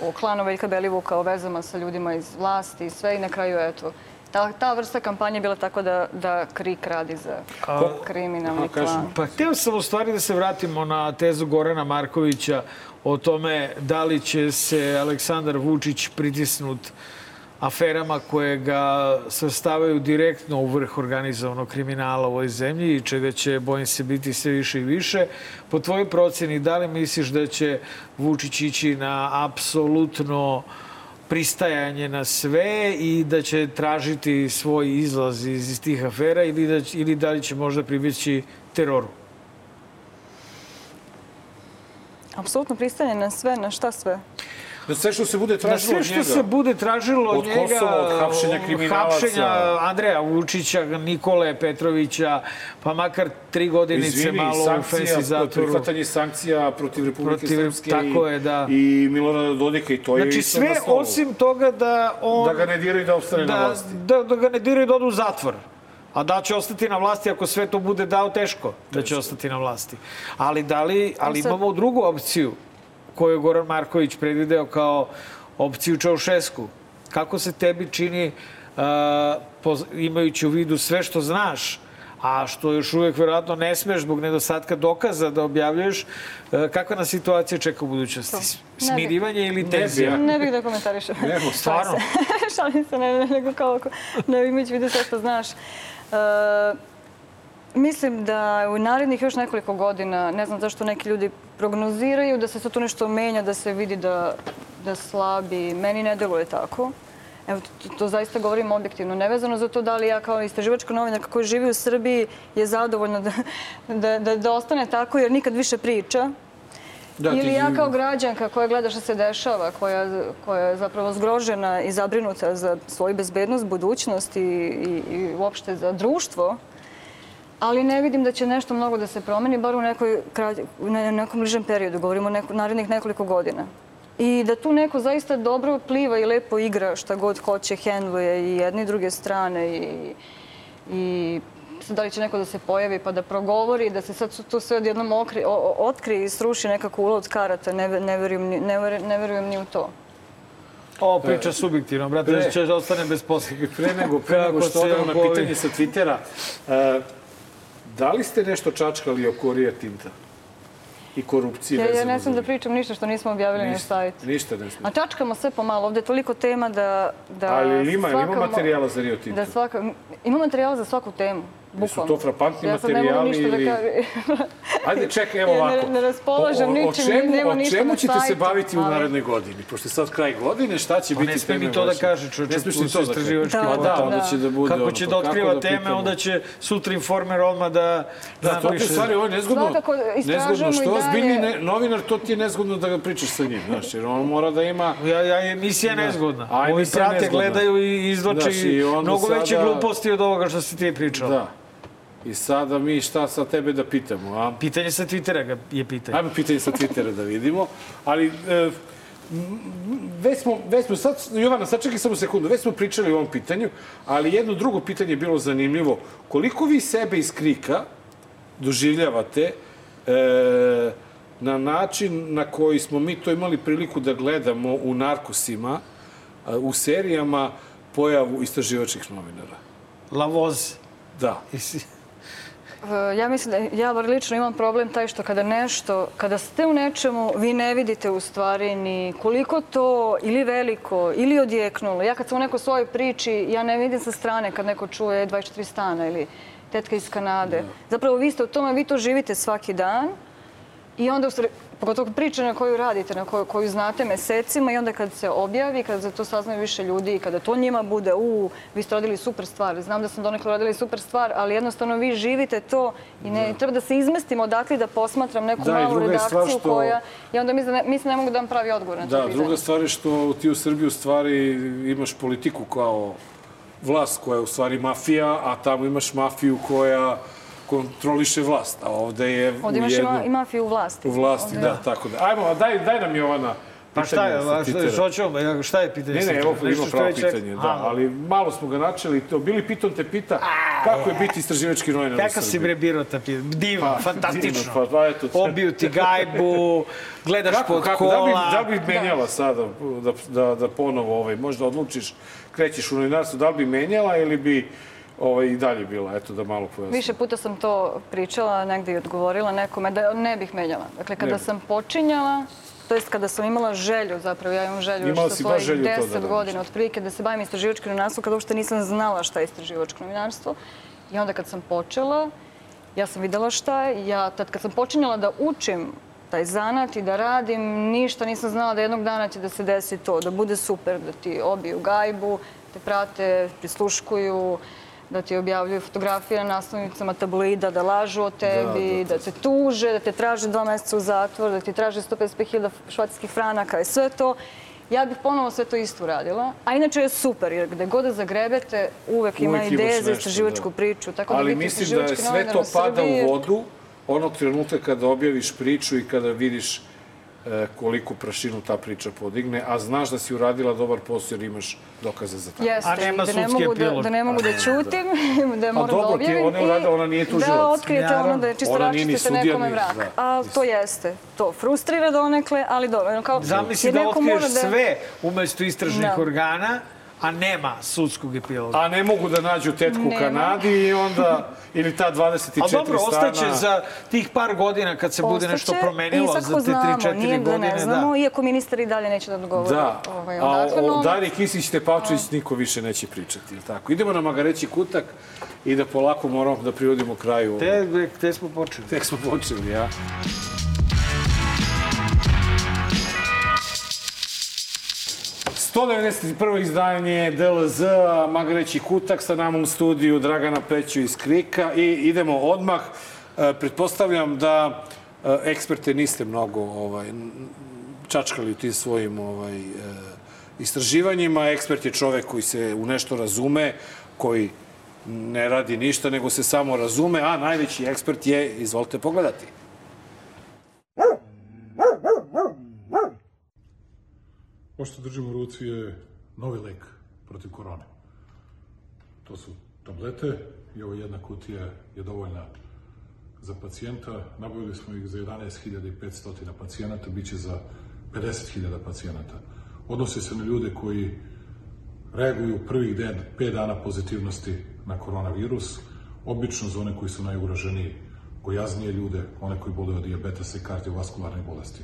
o klanu Veljka Belivuka, o vezama sa ljudima iz vlasti i sve i na kraju eto Ta, ta vrsta kampanje je bila tako da, da KRIK radi za kriminalni klan. Pa htio sam u stvari da se vratimo na tezu Gorana Markovića o tome da li će se Aleksandar Vučić pritisnut aferama koje ga svrstavaju direktno u vrh organizovanog kriminala u ovoj zemlji i čega će, bojim se, biti sve više i više. Po tvojoj procjeni, da li misliš da će Vučić ići na apsolutno pristajanje na sve i da će tražiti svoj izlaz iz, iz tih afera ili da, ili da li će možda pribjeći teroru? Apsolutno pristanje na sve, na šta sve? Na sve što se bude Na tražilo sve od što njega. se bude tražilo od, Od njega, Kosova, od hapšenja kriminalaca. hapšenja Andreja Vučića, Nikole Petrovića, pa makar tri godinice Izvini, malo u sankcija, fancy zatvoru. prihvatanje sankcija protiv Republike Protiv- Srpske tako i, je, da. i Milorada Dodika i to je Znači isto na sve osim toga da on... Da ga ne diraju da ostane na da, vlasti. Da, da ga ne diraju da odu u zatvor. A da će ostati na vlasti ako sve to bude dao teško da će ostati na vlasti. Ali da li, ali sad- imamo drugu opciju koju je Goran Marković predvideo kao opciju Čaušesku. Kako se tebi čini, uh, imajući u vidu sve što znaš, a što još uvijek verovatno ne smeš zbog nedostatka dokaza da objavljuješ, uh, kakva nas situacija čeka u budućnosti? Smirivanje ili bi, tenzija? ja. Ne bih da komentarišem. Nemo, stvarno. Šalim se. Ne, ne, nego kao, ne imajući vidu sve što znaš. E, mislim da u narednih još nekoliko godina, ne znam zašto neki ljudi prognoziraju da se sad tu nešto menja, da se vidi da, da slabi. Meni ne deluje tako. Evo, to, to zaista govorim objektivno. Nevezano za to da li ja kao istraživačka novinarka koja živi u Srbiji je zadovoljna da, da, da, da ostane tako jer nikad više priča. Da, Ili ja kao građanka koja gleda što se dešava, koja, koja je zapravo zgrožena i zabrinuta za svoju bezbednost, budućnost i, i, i uopšte za društvo, ali ne vidim da će nešto mnogo da se promeni, bar u nekoj, ne- nekom bližem periodu, govorimo o neko, narednih nekoliko godina. I da tu neko zaista dobro pliva i lepo igra šta god hoće, hendluje i jedne i druge strane i, i da li će neko da se pojavi pa da progovori, da se sad tu sve odjednom okri, o, o- otkrije i sruši nekako ulot karata, ne, ne, verujem, ni- ne, verujem, ne verujem ni u to. Ovo priča subjektivno, brate, Pre- da će da ostane bez posla. Pre nego, pre nego Kako što odemo na pitanje sa Twittera, e, da li ste nešto čačkali oko Rio Tinta i korupcije Ja, ja ne smem da pričam ništa što nismo objavili na sajtu. ništa ne smiješ. A čačkamo sve pomalo. Ovde je toliko tema da... da Ali ima, ima svaka mo- materijala za Rio Tinto? Da svaka, ima materijala za svaku temu. Bukvalno. to frapantni ja materijali ništa ili- da kažem. Ajde, čekaj, evo Ja ovako. ne raspolažem O- o- ničim, o čemu, nema o ništa čemu na ćete se sajtu, baviti u narednoj godini? Pošto je sad kraj godine, šta će Pa biti ne sme ni to da kaže, čovječe, Ne smiješ su to da kaže. istraživački Pa da, onda će da bude Kako će pa da otkriva da teme, onda će sutra informer odmah da, Da, to ti u stvari ovo je nezgodno. Svakako istražujemo nezgodno što i dalje. ozbiljni novinar, to ti je nezgodno da ga pričaš sa njim, znaš, jer on mora da ima... Ja, ja, emisija je Da. nezgodna. Ovi je prate, gledaju i izvlači Znaš, i onda mnogo veće gluposti od ovoga što si ti pričao. Da. I sada mi šta sa tebe da pitamo, a? Pitanje sa Twittera ga je pitanje. Ajmo pitanje sa Twittera da vidimo. Ali, e, već smo, već smo sad, Jovana, sad čekaj samo sekundu, već smo pričali o ovom pitanju, ali jedno drugo pitanje je bilo zanimljivo. Koliko vi sebe iz krika doživljavate e, na način na koji smo mi to imali priliku da gledamo u narkosima, e, u serijama pojavu istraživačkih novinara? Lavoz. Da. E, Ja mislim da ja bar lično imam problem taj što kada nešto, kada ste u nečemu, vi ne vidite u stvari ni koliko to ili veliko ili odjeknulo. Ja kad sam u nekoj svojoj priči, ja ne vidim sa strane kad neko čuje 24 stana ili tetka iz Kanade. Zapravo vi ste u tome, vi to živite svaki dan i onda u stvari, pogotovo priče na koju radite, na koju, koju znate mesecima i onda kad se objavi, kada za to saznaju više ljudi i kada to njima bude, u, vi ste radili super stvar, znam da sam donekle radili super stvar, ali jednostavno vi živite to i ne treba da se izmestimo odakle da posmatram neku Da, malu redakciju što- koja... I onda mislim da mislim da ne mogu da vam pravi odgovor na to Da, pitanje. druga stvar je što ti u Srbiji u stvari imaš politiku kao vlast koja je u stvari mafija, a tamo imaš mafiju koja kontroliše vlast, a ovde je Ovdje u imaš ima, i mafiju u vlasti. U vlasti, Ovdje- da, tako da. Ajmo, daj, daj nam Jovana Pa šta je, pitanje a sa šta, je pitanje? Ne, ne, evo ima pravo pitanje, da, ali malo smo ga načeli. To, Bili Piton te pita kako je biti istraživački novinar u Kakav si Srbiji. bre biro ta pita? Divno, Pa, fantastično. divno, pa, pa, eto. Obiju ti gajbu, gledaš Kako, pod kako, kola. da bi, da bi menjala sada, da, da, da ponovo ovaj, možda odlučiš, krećeš u novinarstvo, da li bi menjala ili bi ovaj, i dalje bila, eto da malo pojasnim. Više puta sam to pričala, negde i odgovorila nekome da ne bih menjala. Dakle, kada Ne. sam počinjala, to jest kada sam imala želju, zapravo ja imam želju Imala još sa svojih da 10 radiš. godina otprilike da se bavim istraživačkim novinarstvom, kada uopšte nisam znala šta je istraživačko novinarstvo. I onda kad sam počela, ja sam videla šta je. Ja, tad kad sam počinjala da učim taj zanat i da radim, ništa nisam znala da jednog dana će da se desi to, da bude super, da ti obiju gajbu, te prate, prisluškuju, da ti objavljuju fotografije na naslovnicama tabloida, da lažu o tebi, da, te tuže, da te traže dva meseca u zatvor, da ti traže 155.000 švajcarskih franaka i sve to. Ja bih ponovo sve to isto uradila. A inače je super, jer gde god da zagrebete, uvek ima ideje za istraživačku da. priču. Tako da Ali biti mislim da je sve to pada u vodu onog trenutka kada objaviš priču i kada vidiš e, koliko prašinu ta priča podigne, a znaš da si uradila dobar posao jer imaš dokaze za to. Jeste, i da ne mogu da, da ne mogu da ćutim, da moram dobro, da objavim ona je uradila, ona nije i tužilac. da otkrijete ono da je čisto račistite sudija, nekome vrak. da. A to jeste. To frustrira donekle, ali dobro. ono Kao, Zamisli da otkriješ da- sve umesto istražnih Da. organa, a nema sudskog epiloga. A ne mogu da nađu tetku u. Kanadi i onda, ili ta 24 A dobro, stana... ostaće za tih par godina kad se bude nešto Ostaće promenilo, za te znamo, 3-4 nije da godine. ne znamo, iako ministar i dalje neće da odgovori. Da, Ovaj, a odakle, o no, Dari Kisić Tepavčević niko više neće pričati, jel tako? Idemo na Magareći kutak i da polako moramo da privodimo kraju. Te, te smo počeli. Tek smo počeli, ja. 191. izdanje DLZ, Magareći kutak sa nama u studiju Dragana Peću iz Krika i idemo odmah. E, Pretpostavljam da e, eksperte niste mnogo ovaj, čačkali u tim svojim ovaj, e, istraživanjima. Ekspert je čovek koji se u nešto razume, koji ne radi ništa, nego se samo razume, a najveći ekspert je, izvolite pogledati. Ovo što držim u ruci je novi lek protiv korone. To su tablete i ovo jedna kutija je dovoljna za pacijenta. Nabavili smo ih za 11.500 pacijenata, bit će za 50.000 pacijenata. Odnose se na ljude koji reaguju prvih den, 5 dana pozitivnosti na koronavirus, obično za one koji su najugroženiji, gojaznije ljude, one koji boluju od dijabetesa i kardiovaskularne bolesti.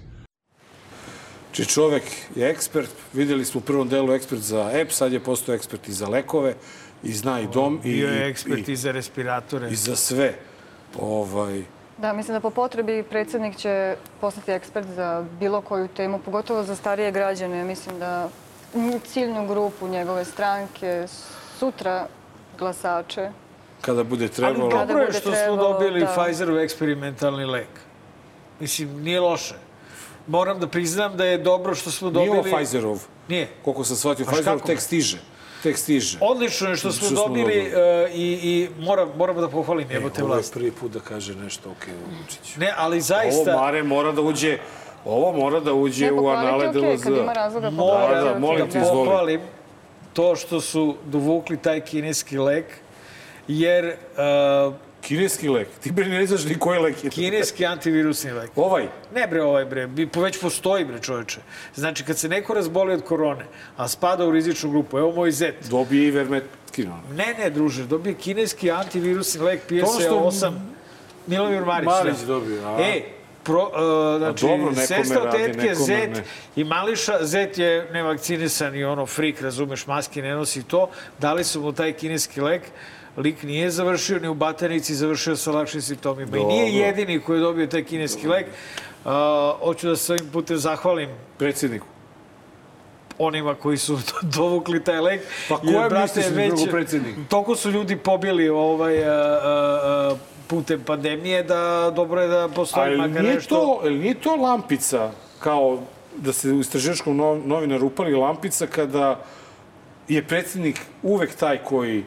Či čovek je ekspert, videli smo u prvom delu ekspert za EP, sad je postao ekspert i za lekove, i zna i dom, i, Bio je i- ekspert i za respiratore. i za sve. Ovaj, Da, mislim da po potrebi predsjednik će postati ekspert za bilo koju temu, pogotovo za starije građane. Mislim da ciljnu grupu njegove stranke, sutra glasače. kada bude Ali trebalo... dobro je što smo dobili da. Pfizerov eksperimentalni lek. Mislim, nije loše. Moram da priznam da je dobro što smo Nije dobili... ovo Pfizerov. Nije. Koliko sam shvatio, Pfizerov tek stiže. Tek stiže. Odlično je što smo Što smo dobili dobili. e, i, i moram, moram da pohvalim E, jebote ovo je vlast. prvi put da kaže nešto ok Vučić. Ne, ali zaista... Ovo Mare mora da uđe, ovo mora da uđe Ne, u pohvaliti anale okej, DLZ. kad ima razloga Moram Da, da, molim te, da izvoli. pohvalim to što su dovukli taj kineski lek, jer uh, Kineski lek. Ti bre ne znaš ni koji lek je. to. kineski antivirusni lek. Ovaj. Ne bre, ovaj bre, već postoji bre čoveče. Znači, kad se neko razboli od korone, a spada u rizičnu grupu, evo moj zet. Dobije i vermetkino. Ne, ne, druže, dobije kineski antivirusni lek, pije To se što 8. Milomir Marić. Marić da. dobio, a? E, Pro, uh, znači, dobro, sestra od tetke, Zet ne. i Mališa, Zet je nevakcinisan i ono frik, razumeš, maske ne nosi to. Dali su mu taj kineski lek. Lik nije završio ni u Batanici, završio sa lakšim simptomima. I nije Dobro. jedini koji je dobio taj kineski lek. Uh, hoću da se ovim putem zahvalim Predsjedniku. onima koji su dovukli taj lek. Pa ko je misliš drugo predsjednik? Toliko su ljudi pobili ovaj, a, a, a, putem pandemije da dobro je da postoji Ali makar nešto. to, jel nije to lampica kao da se u istraživačkom no- novinaru upali lampica kada je predsjednik uvek taj koji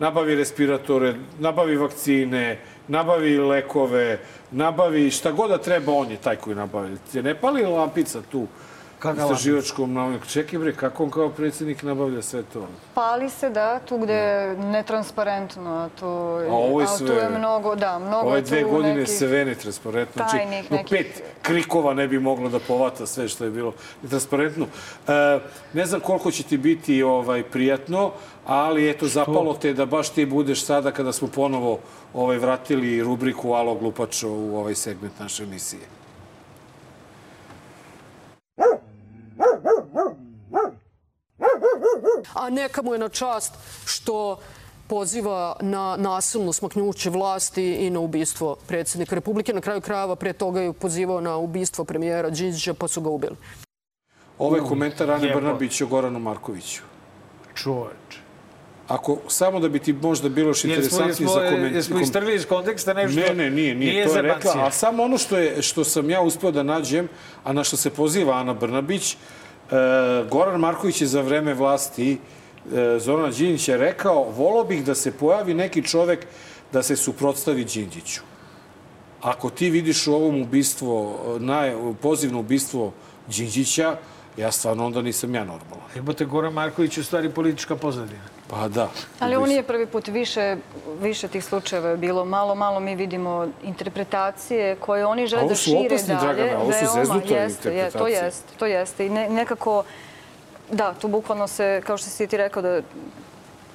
nabavi respiratore, nabavi vakcine, nabavi lekove, nabavi šta god da treba, on je taj koji nabavi. Ne pali lampica tu istraživačkom naukom. Čekaj bre, kako on kao predsjednik nabavlja sve to? Pali se, da, tu gde je netransparentno, a to, A ovo je a tu sve- je mnogo, da, mnogo Ove je dve godine nekih... se ve netransparentno. Znači, tajnih no, nekih- pet krikova ne bi moglo da povata sve što je bilo netransparentno. E, ne znam koliko će ti biti ovaj, prijatno, ali eto, zapalo te da baš ti budeš sada kada smo ponovo ovaj, vratili rubriku Alo Glupačo u ovaj segment naše emisije. A neka mu je na čast što poziva na nasilno smaknjuće vlasti i na ubistvo predsjednika Republike. Na kraju krajeva pre toga je pozivao na ubistvo premijera Đinđića pa su ga ubili. Ovo je komentar Ane. Brnabić o Goranu Markoviću. Čoveč. Ako, samo da bi ti možda bilo još interesantnije za komentar. jesmo istrli iz konteksta nešto? Ne, ne, nije, nije, to je rekla. A samo ono što, je, što sam ja uspeo da nađem, a na što se poziva Ana Brnabić, Goran Marković je za vreme vlasti e, Zorana Đinjića rekao, volao bih da se pojavi neki čovek da se suprotstavi Đinđiću. Ako ti vidiš u ovom ubistvo, naj, pozivno ubistvo Đinđića, ja stvarno onda nisam ja normalan. Jebote, Goran Marković u stvari politička pozadina. Pa da. Ali ovo nije prvi put, više, više tih slučajeva je bilo. Malo, malo mi vidimo interpretacije koje oni žele ovo da su šire opasne, dalje. Dragana, ovo su Veoma, zeznutove jeste, je, to jeste, to jeste. I ne, nekako, da, tu bukvalno se, kao što si ti rekao, da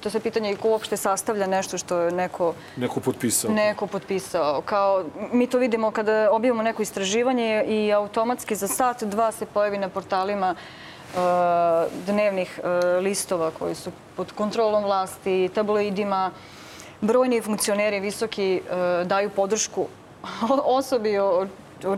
to se pitanje i ko uopšte sastavlja nešto što je neko Neko potpisao. neko potpisao. Kao, mi to vidimo kada objavimo neko istraživanje i automatski za sat, dva se pojavi na portalima e, dnevnih e, listova koji su pod kontrolom vlasti, tabloidima. Brojni funkcioneri visoki e, daju podršku osobi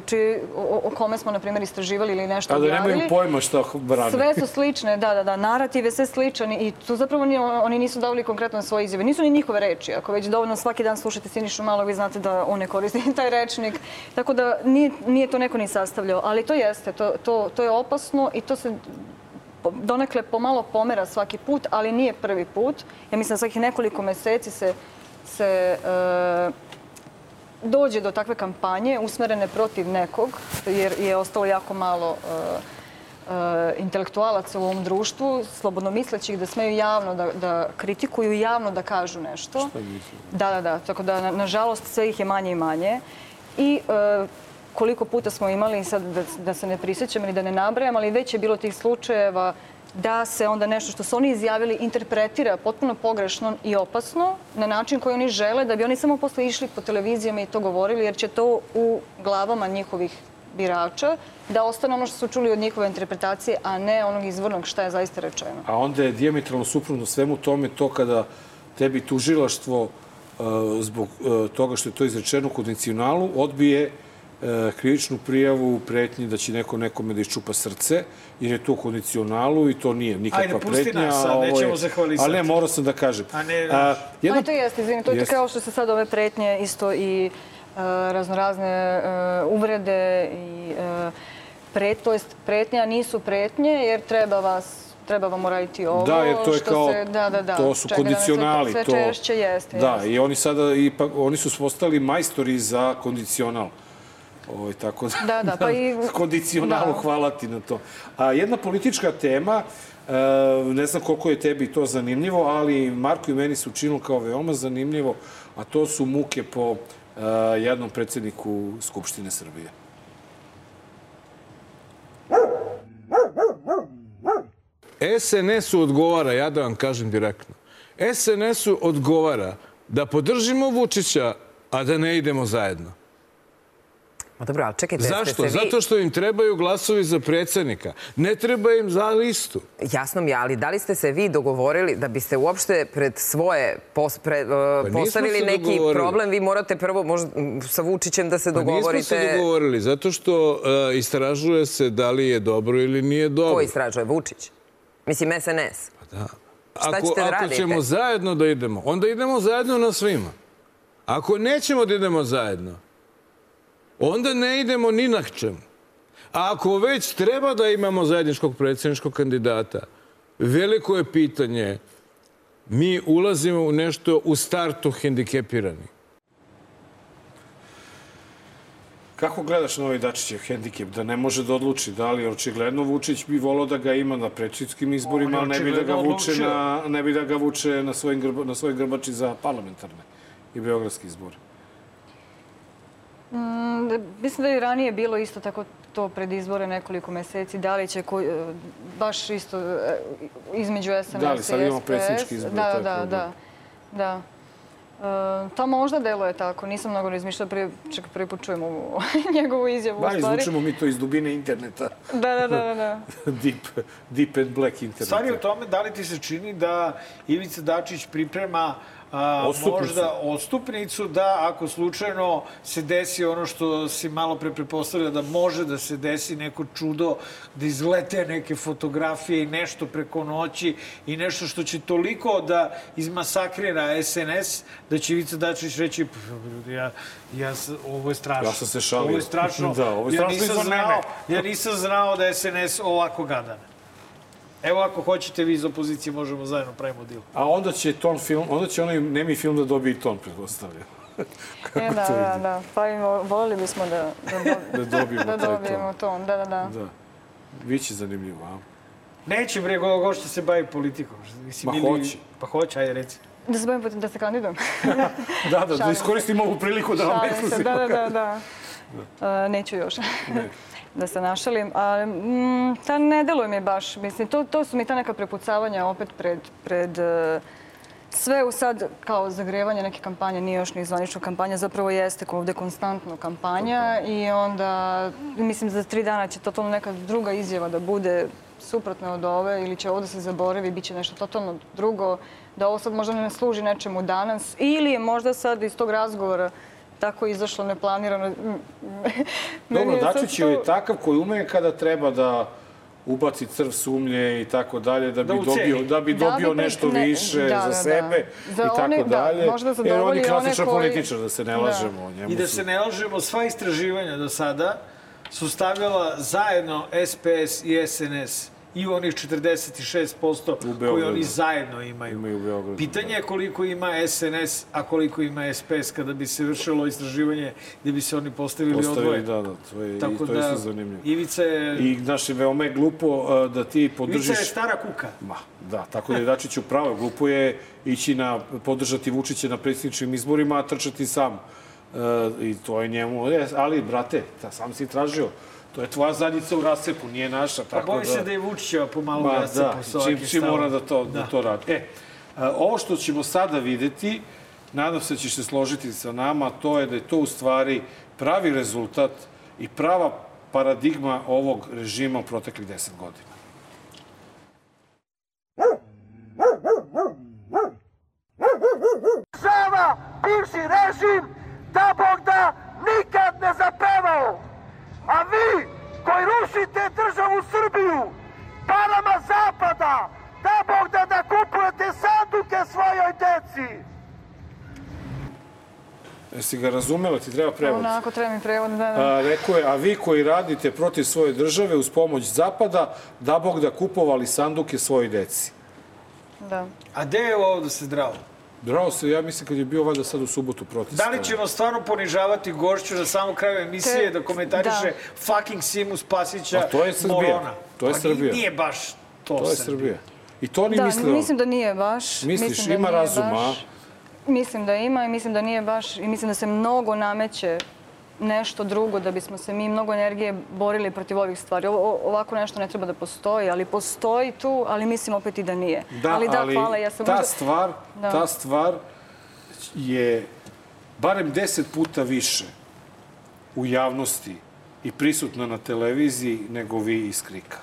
či- o, o kome smo, na primjer, istraživali ili nešto A da objavili. nemaju pojma šta brane. Sve su slične, da, da, da. Narativ je sve sličan i tu zapravo ni, oni nisu davali konkretno svoje izjave. Nisu ni njihove reči. Ako već dovoljno svaki dan slušate Sinišu Malog, vi znate da on ne koristi taj rečnik. Tako da nije, nije to neko ni sastavljao. Ali to jeste, to, to, to je opasno i to se donekle pomalo pomera svaki put, ali nije prvi put. Ja mislim da svakih nekoliko meseci se, se e, dođe do takve kampanje usmerene protiv nekog, jer je ostalo jako malo e, intelektualaca u ovom društvu, slobodno mislećih da smeju javno da, da kritikuju javno da kažu nešto. Da, da, da. Tako da, na- nažalost, sve ih je manje i manje. I e, koliko puta smo imali, sad da, da se ne prisjećam ili da ne nabrajam, ali već je bilo tih slučajeva da se onda nešto što su oni izjavili interpretira potpuno pogrešno i opasno na način koji oni žele, da bi oni samo posle išli po televizijama i to govorili, jer će to u glavama njihovih birača da ostane ono što su čuli od njihove interpretacije, a ne onog izvornog šta je zaista rečeno. A onda je diametralno suprotno svemu tome to kada tebi tužilaštvo uh, zbog uh, toga što je to izrečeno u kondicionalu odbije uh, krivičnu prijavu u pretnji da će neko nekome da iščupa srce, jer je to u kondicionalu i to nije nikakva Ajde, pusti pretnja. nas sad, a ovo je- nećemo se hvalisati. Ali ne, morao sam da kažem. A ne, A, Jedno... to jeste, izvini, to je Jeste. kao što se sad ove pretnje isto i e, raznorazne e, uvrede i e, pret, to jest pretnja nisu pretnje jer treba vas treba vam uraditi ovo. Da, jer to je što kao, se, da, da, da, to su čega je kondicionali. Sve, to, sve češće jeste. Da, jeste. i oni sada, ipak, oni su postali majstori za kondicional. Ovo, tako da, Da, da, pa i- kondicionalu, da. hvala ti na to. A jedna politička tema, e, ne znam koliko je tebi to zanimljivo, ali Marko i meni se učinilo kao veoma zanimljivo, a to su muke po e, jednom predsjedniku Skupštine Srbije. SNS-u odgovara, ja da vam kažem direktno, SNS-u odgovara da podržimo Vučića, a da ne idemo zajedno. Dobro, ali čekajte, Zašto? vi... Zato što im trebaju glasovi za predsjednika. Ne treba im za listu. Jasno mi je, ali da li ste se vi dogovorili da biste uopšte pred svoje pos, pre, uh, Pa nismo postavili neki problem? Vi morate prvo možda, sa Vučićem da se Pa nismo dogovorite. se dogovorili, zato što uh, istražuje se da li je dobro ili nije dobro. Ko istražuje? Vučić? Mislim, SNS. Pa da. Šta Ako, ćete da ako radite? ćemo zajedno da idemo, onda idemo zajedno na svima. Ako nećemo da idemo zajedno, onda ne idemo ni na čemu. A ako već treba da imamo zajedničkog predsjedničkog kandidata, veliko je pitanje, mi ulazimo u nešto u startu hendikepirani. Kako gledaš na ovaj Dačićev hendikep? Da ne može da odluči da li očigledno Vučić bi volao da ga ima na predsjedničkim izborima, ali ne bi da ga vuče na, ne bi da ga vuče na svojim, grba, na svojoj grbači za parlamentarne i beogradski izbor. Mm, da- mislim da je i ranije bilo isto tako to pred izbore nekoliko meseci. Da li će baš isto e, između SNS Da li, sad i imamo SPS. predsjednički izbor, Da, je da, da, da. E, to možda deluje tako. Nisam mnogo razmišljala, prije, čak prvi put čujem ovu, njegovu izjavu. Ba, izvučemo mi to iz dubine interneta. Da, da, da, da, da. deep, deep and black interneta. Stvar je u tome da li ti se čini da Ivica Dačić priprema a, Odstupnicu. možda odstupnicu da ako slučajno se desi ono što si malo pre prepostavlja da može da se desi neko čudo, da izlete neke fotografije i nešto preko noći i nešto što će toliko da izmasakrira SNS da će Ivica Dačić reći "Pa, ljudi, ja, ja, ovo je strašno. Ja sam se šalio. Ovo je strašno. Da, ovo je ja strašno nisam za mene. znao, ja nisam znao da SNS ovako gadan. Evo ako hoćete vi iz opozicije možemo zajedno pravimo dil. A onda će ton film, onda će onaj nemi film da dobije ton, pretpostavljam. Kako E, da, to da, ide? da. Pa i vo- voljeli bismo da, da, Da dobijemo da taj ton. dobijemo ton. Da, da, da. Da. Biće zanimljivo, a? Neće bre, go, go što se bavi politikom. Mislim, Ma ili- hoće. Pa hoće, ajde reci. Da se bavim da se kandidujem. Da, da, da iskoristim ovu priliku da vam ekskluzivno Da, da, da, kažem. Da. Neću još. da se našalim. A, mm, ta ne deluje mi baš. Mislim, to, to su mi ta neka prepucavanja opet pred, pred e, sve u sad kao zagrevanje neke kampanje, nije još ni zvanična kampanja, zapravo jeste ovde konstantno kampanja i onda, mislim, za tri dana će totalno neka druga izjava da bude suprotna od ove ili će ovo da se zaboravi, bit će nešto totalno drugo, da ovo sad možda ne služi nečemu danas ili je možda sad iz tog razgovora tako izašlo neplanirano. Dobro, Dačić je takav koji ume kada treba da ubaci crv sumnje i tako dalje, da bi Da uceni. dobio, da bi Da bi dobio pre- nešto ne- više da, da, za da. sebe Za i tako one- da, dalje. možda Jer on je klasičan koji- političar, da se ne Da. lažemo. o Njemu I da su- se ne lažemo, sva istraživanja do sada su stavljala zajedno SPS i SNS i onih 46% koji oni zajedno imaju. Imaju u Beogradu. Pitanje je koliko ima SNS, a koliko ima SPS kada bi se vršilo istraživanje gde bi se oni postavili, Postavili, odvoje. da, da, to je, Tako i to je da, isto zanimljivo. Ivica je, I, znaš, veoma je glupo da ti podržiš... Ivica je stara kuka. Ma, da, tako da je Dačić u pravu. Glupo je ići na, podržati Vučića na predsjedničkim izborima, a trčati sam. E, I to je njemu... E, ali, brate, ta, sam si tražio. To je tvoja zadnjica u rascepu, nije naša. Pa Tako bojim da... se da je Vučićeva pomalo Ma, gasa da, po čim, čim mora da to, da. Da. to radi. E, a, ovo što ćemo sada videti, nadam se da ćeš se složiti sa nama, to je da je to u stvari pravi rezultat i prava paradigma ovog režima u proteklih deset godina. Država, bivši režim, da Bog da nikad ne zapevao. A vi koji rušite državu Srbiju, parama zapada, da Bog da da kupujete sanduke svojoj deci. Jesi ga razumela? Ti treba prevod. Onako treba mi prevod, da, da. A, rekao je, a vi koji radite protiv svoje države uz pomoć Zapada, da Bog da kupovali sanduke svojoj deci. da. A gde je ovo da se zdravo? Bravo se, ja mislim kad je bio valjda sad u subotu protest. Da li ćemo stvarno ponižavati gošću na samom kraju emisije Te- da komentariše da. fucking Simu Spasića A to je Srbija. Morona? To je Pa Srbija. Nije baš to, To je Srbija. I to ni da, mislio. mislim da nije baš. Misliš, mislim da ima razuma, baš. Mislim da ima i mislim da nije baš i mislim da se mnogo nameće nešto drugo da bismo se mi mnogo energije borili protiv ovih stvari. Ovo, ovako nešto ne treba da postoji, ali postoji tu, ali mislim opet i da nije. Da, ali da, hvala, ja sam ta možda... stvar, Da. ta stvar je barem deset puta više u javnosti i prisutna na televiziji nego vi iz Krika.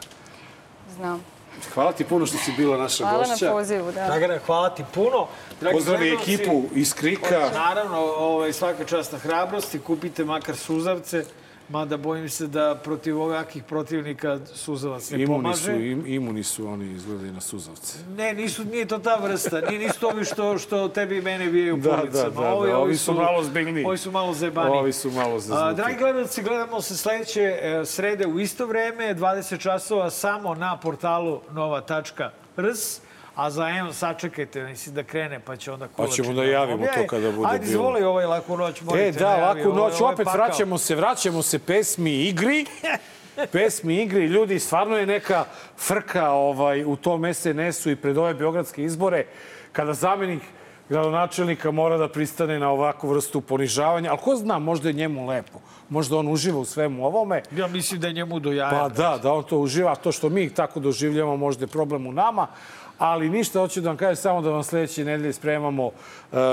Znam. Hvala ti puno što si bila naša Hvala gošća. na pozivu, da. Dragana, hvala ti puno. Dragi Pozdravi ekipu iz Krika. Naravno, ovaj, svaka čast na hrabrosti. Kupite makar suzavce. Mada bojim se da protiv ovakvih protivnika suzavac ne Imuni pomaže. su, im, imuni su oni izgledaju na suzavce. Ne, nisu, nije to ta vrsta. Nije, nisu ovi što, što tebi i mene bijaju Da, da, ulicama. da, da, ovi su malo zbiljniji. Ovi su malo zebani. Ovi su malo zeznuti. Dragi gledalci, gledamo se sledeće e, srede u isto vreme, 20 časova, samo na portalu nova.rs. A za M sačekajte, mislim da krene, pa će onda kulač. Pa ćemo da javimo to kada bude Ajde, bilo. izvoli ovaj laku noć, E, molite. da, najavi, laku noć, ovo je opet pakao. vraćamo se, vraćamo se pesmi i igri. pesmi, igri, ljudi, stvarno je neka frka ovaj, u tom SNS-u i pred ove beogradske izbore, kada zamenik gradonačelnika mora da pristane na ovakvu vrstu ponižavanja, ali ko zna, možda je njemu lepo. Možda on uživa u svemu ovome. Ja mislim da je njemu do jaja. Pa da, da on to uživa. To što mi tako doživljamo možda je problem u nama. Ali ništa, hoću da vam kažem samo da vam sledeće nedelje spremamo e,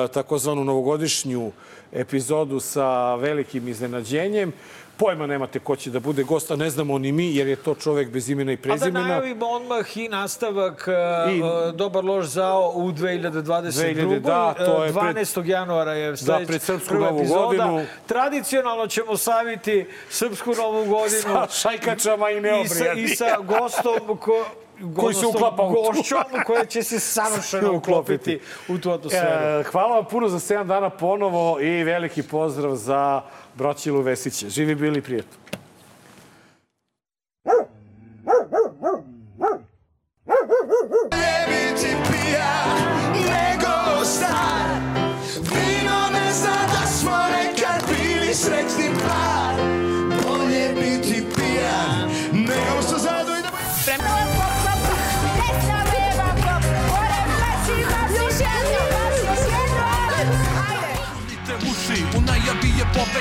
takozvanu novogodišnju epizodu sa velikim iznenađenjem. Pojma nemate ko će da bude gost, a ne znamo ni mi, jer je to čovek bez imena i A da prezimena. najavimo odmah i nastavak I... I- Dobar loš zao u 2022. 2000, da, to je pred- 12. januara je sljedeća pred Srpsku novu epizoda. godinu. Tradicionalno ćemo slaviti Srpsku novu godinu. Sa šajkačama i I sa. I sa gostom ko, Koji se uklapa u gošćom koja će se savršeno uklopiti u tu atmosferu. E, hvala vam puno za 7 dana ponovo i veliki pozdrav za Broćilu Vesića. Živi bili prijatno.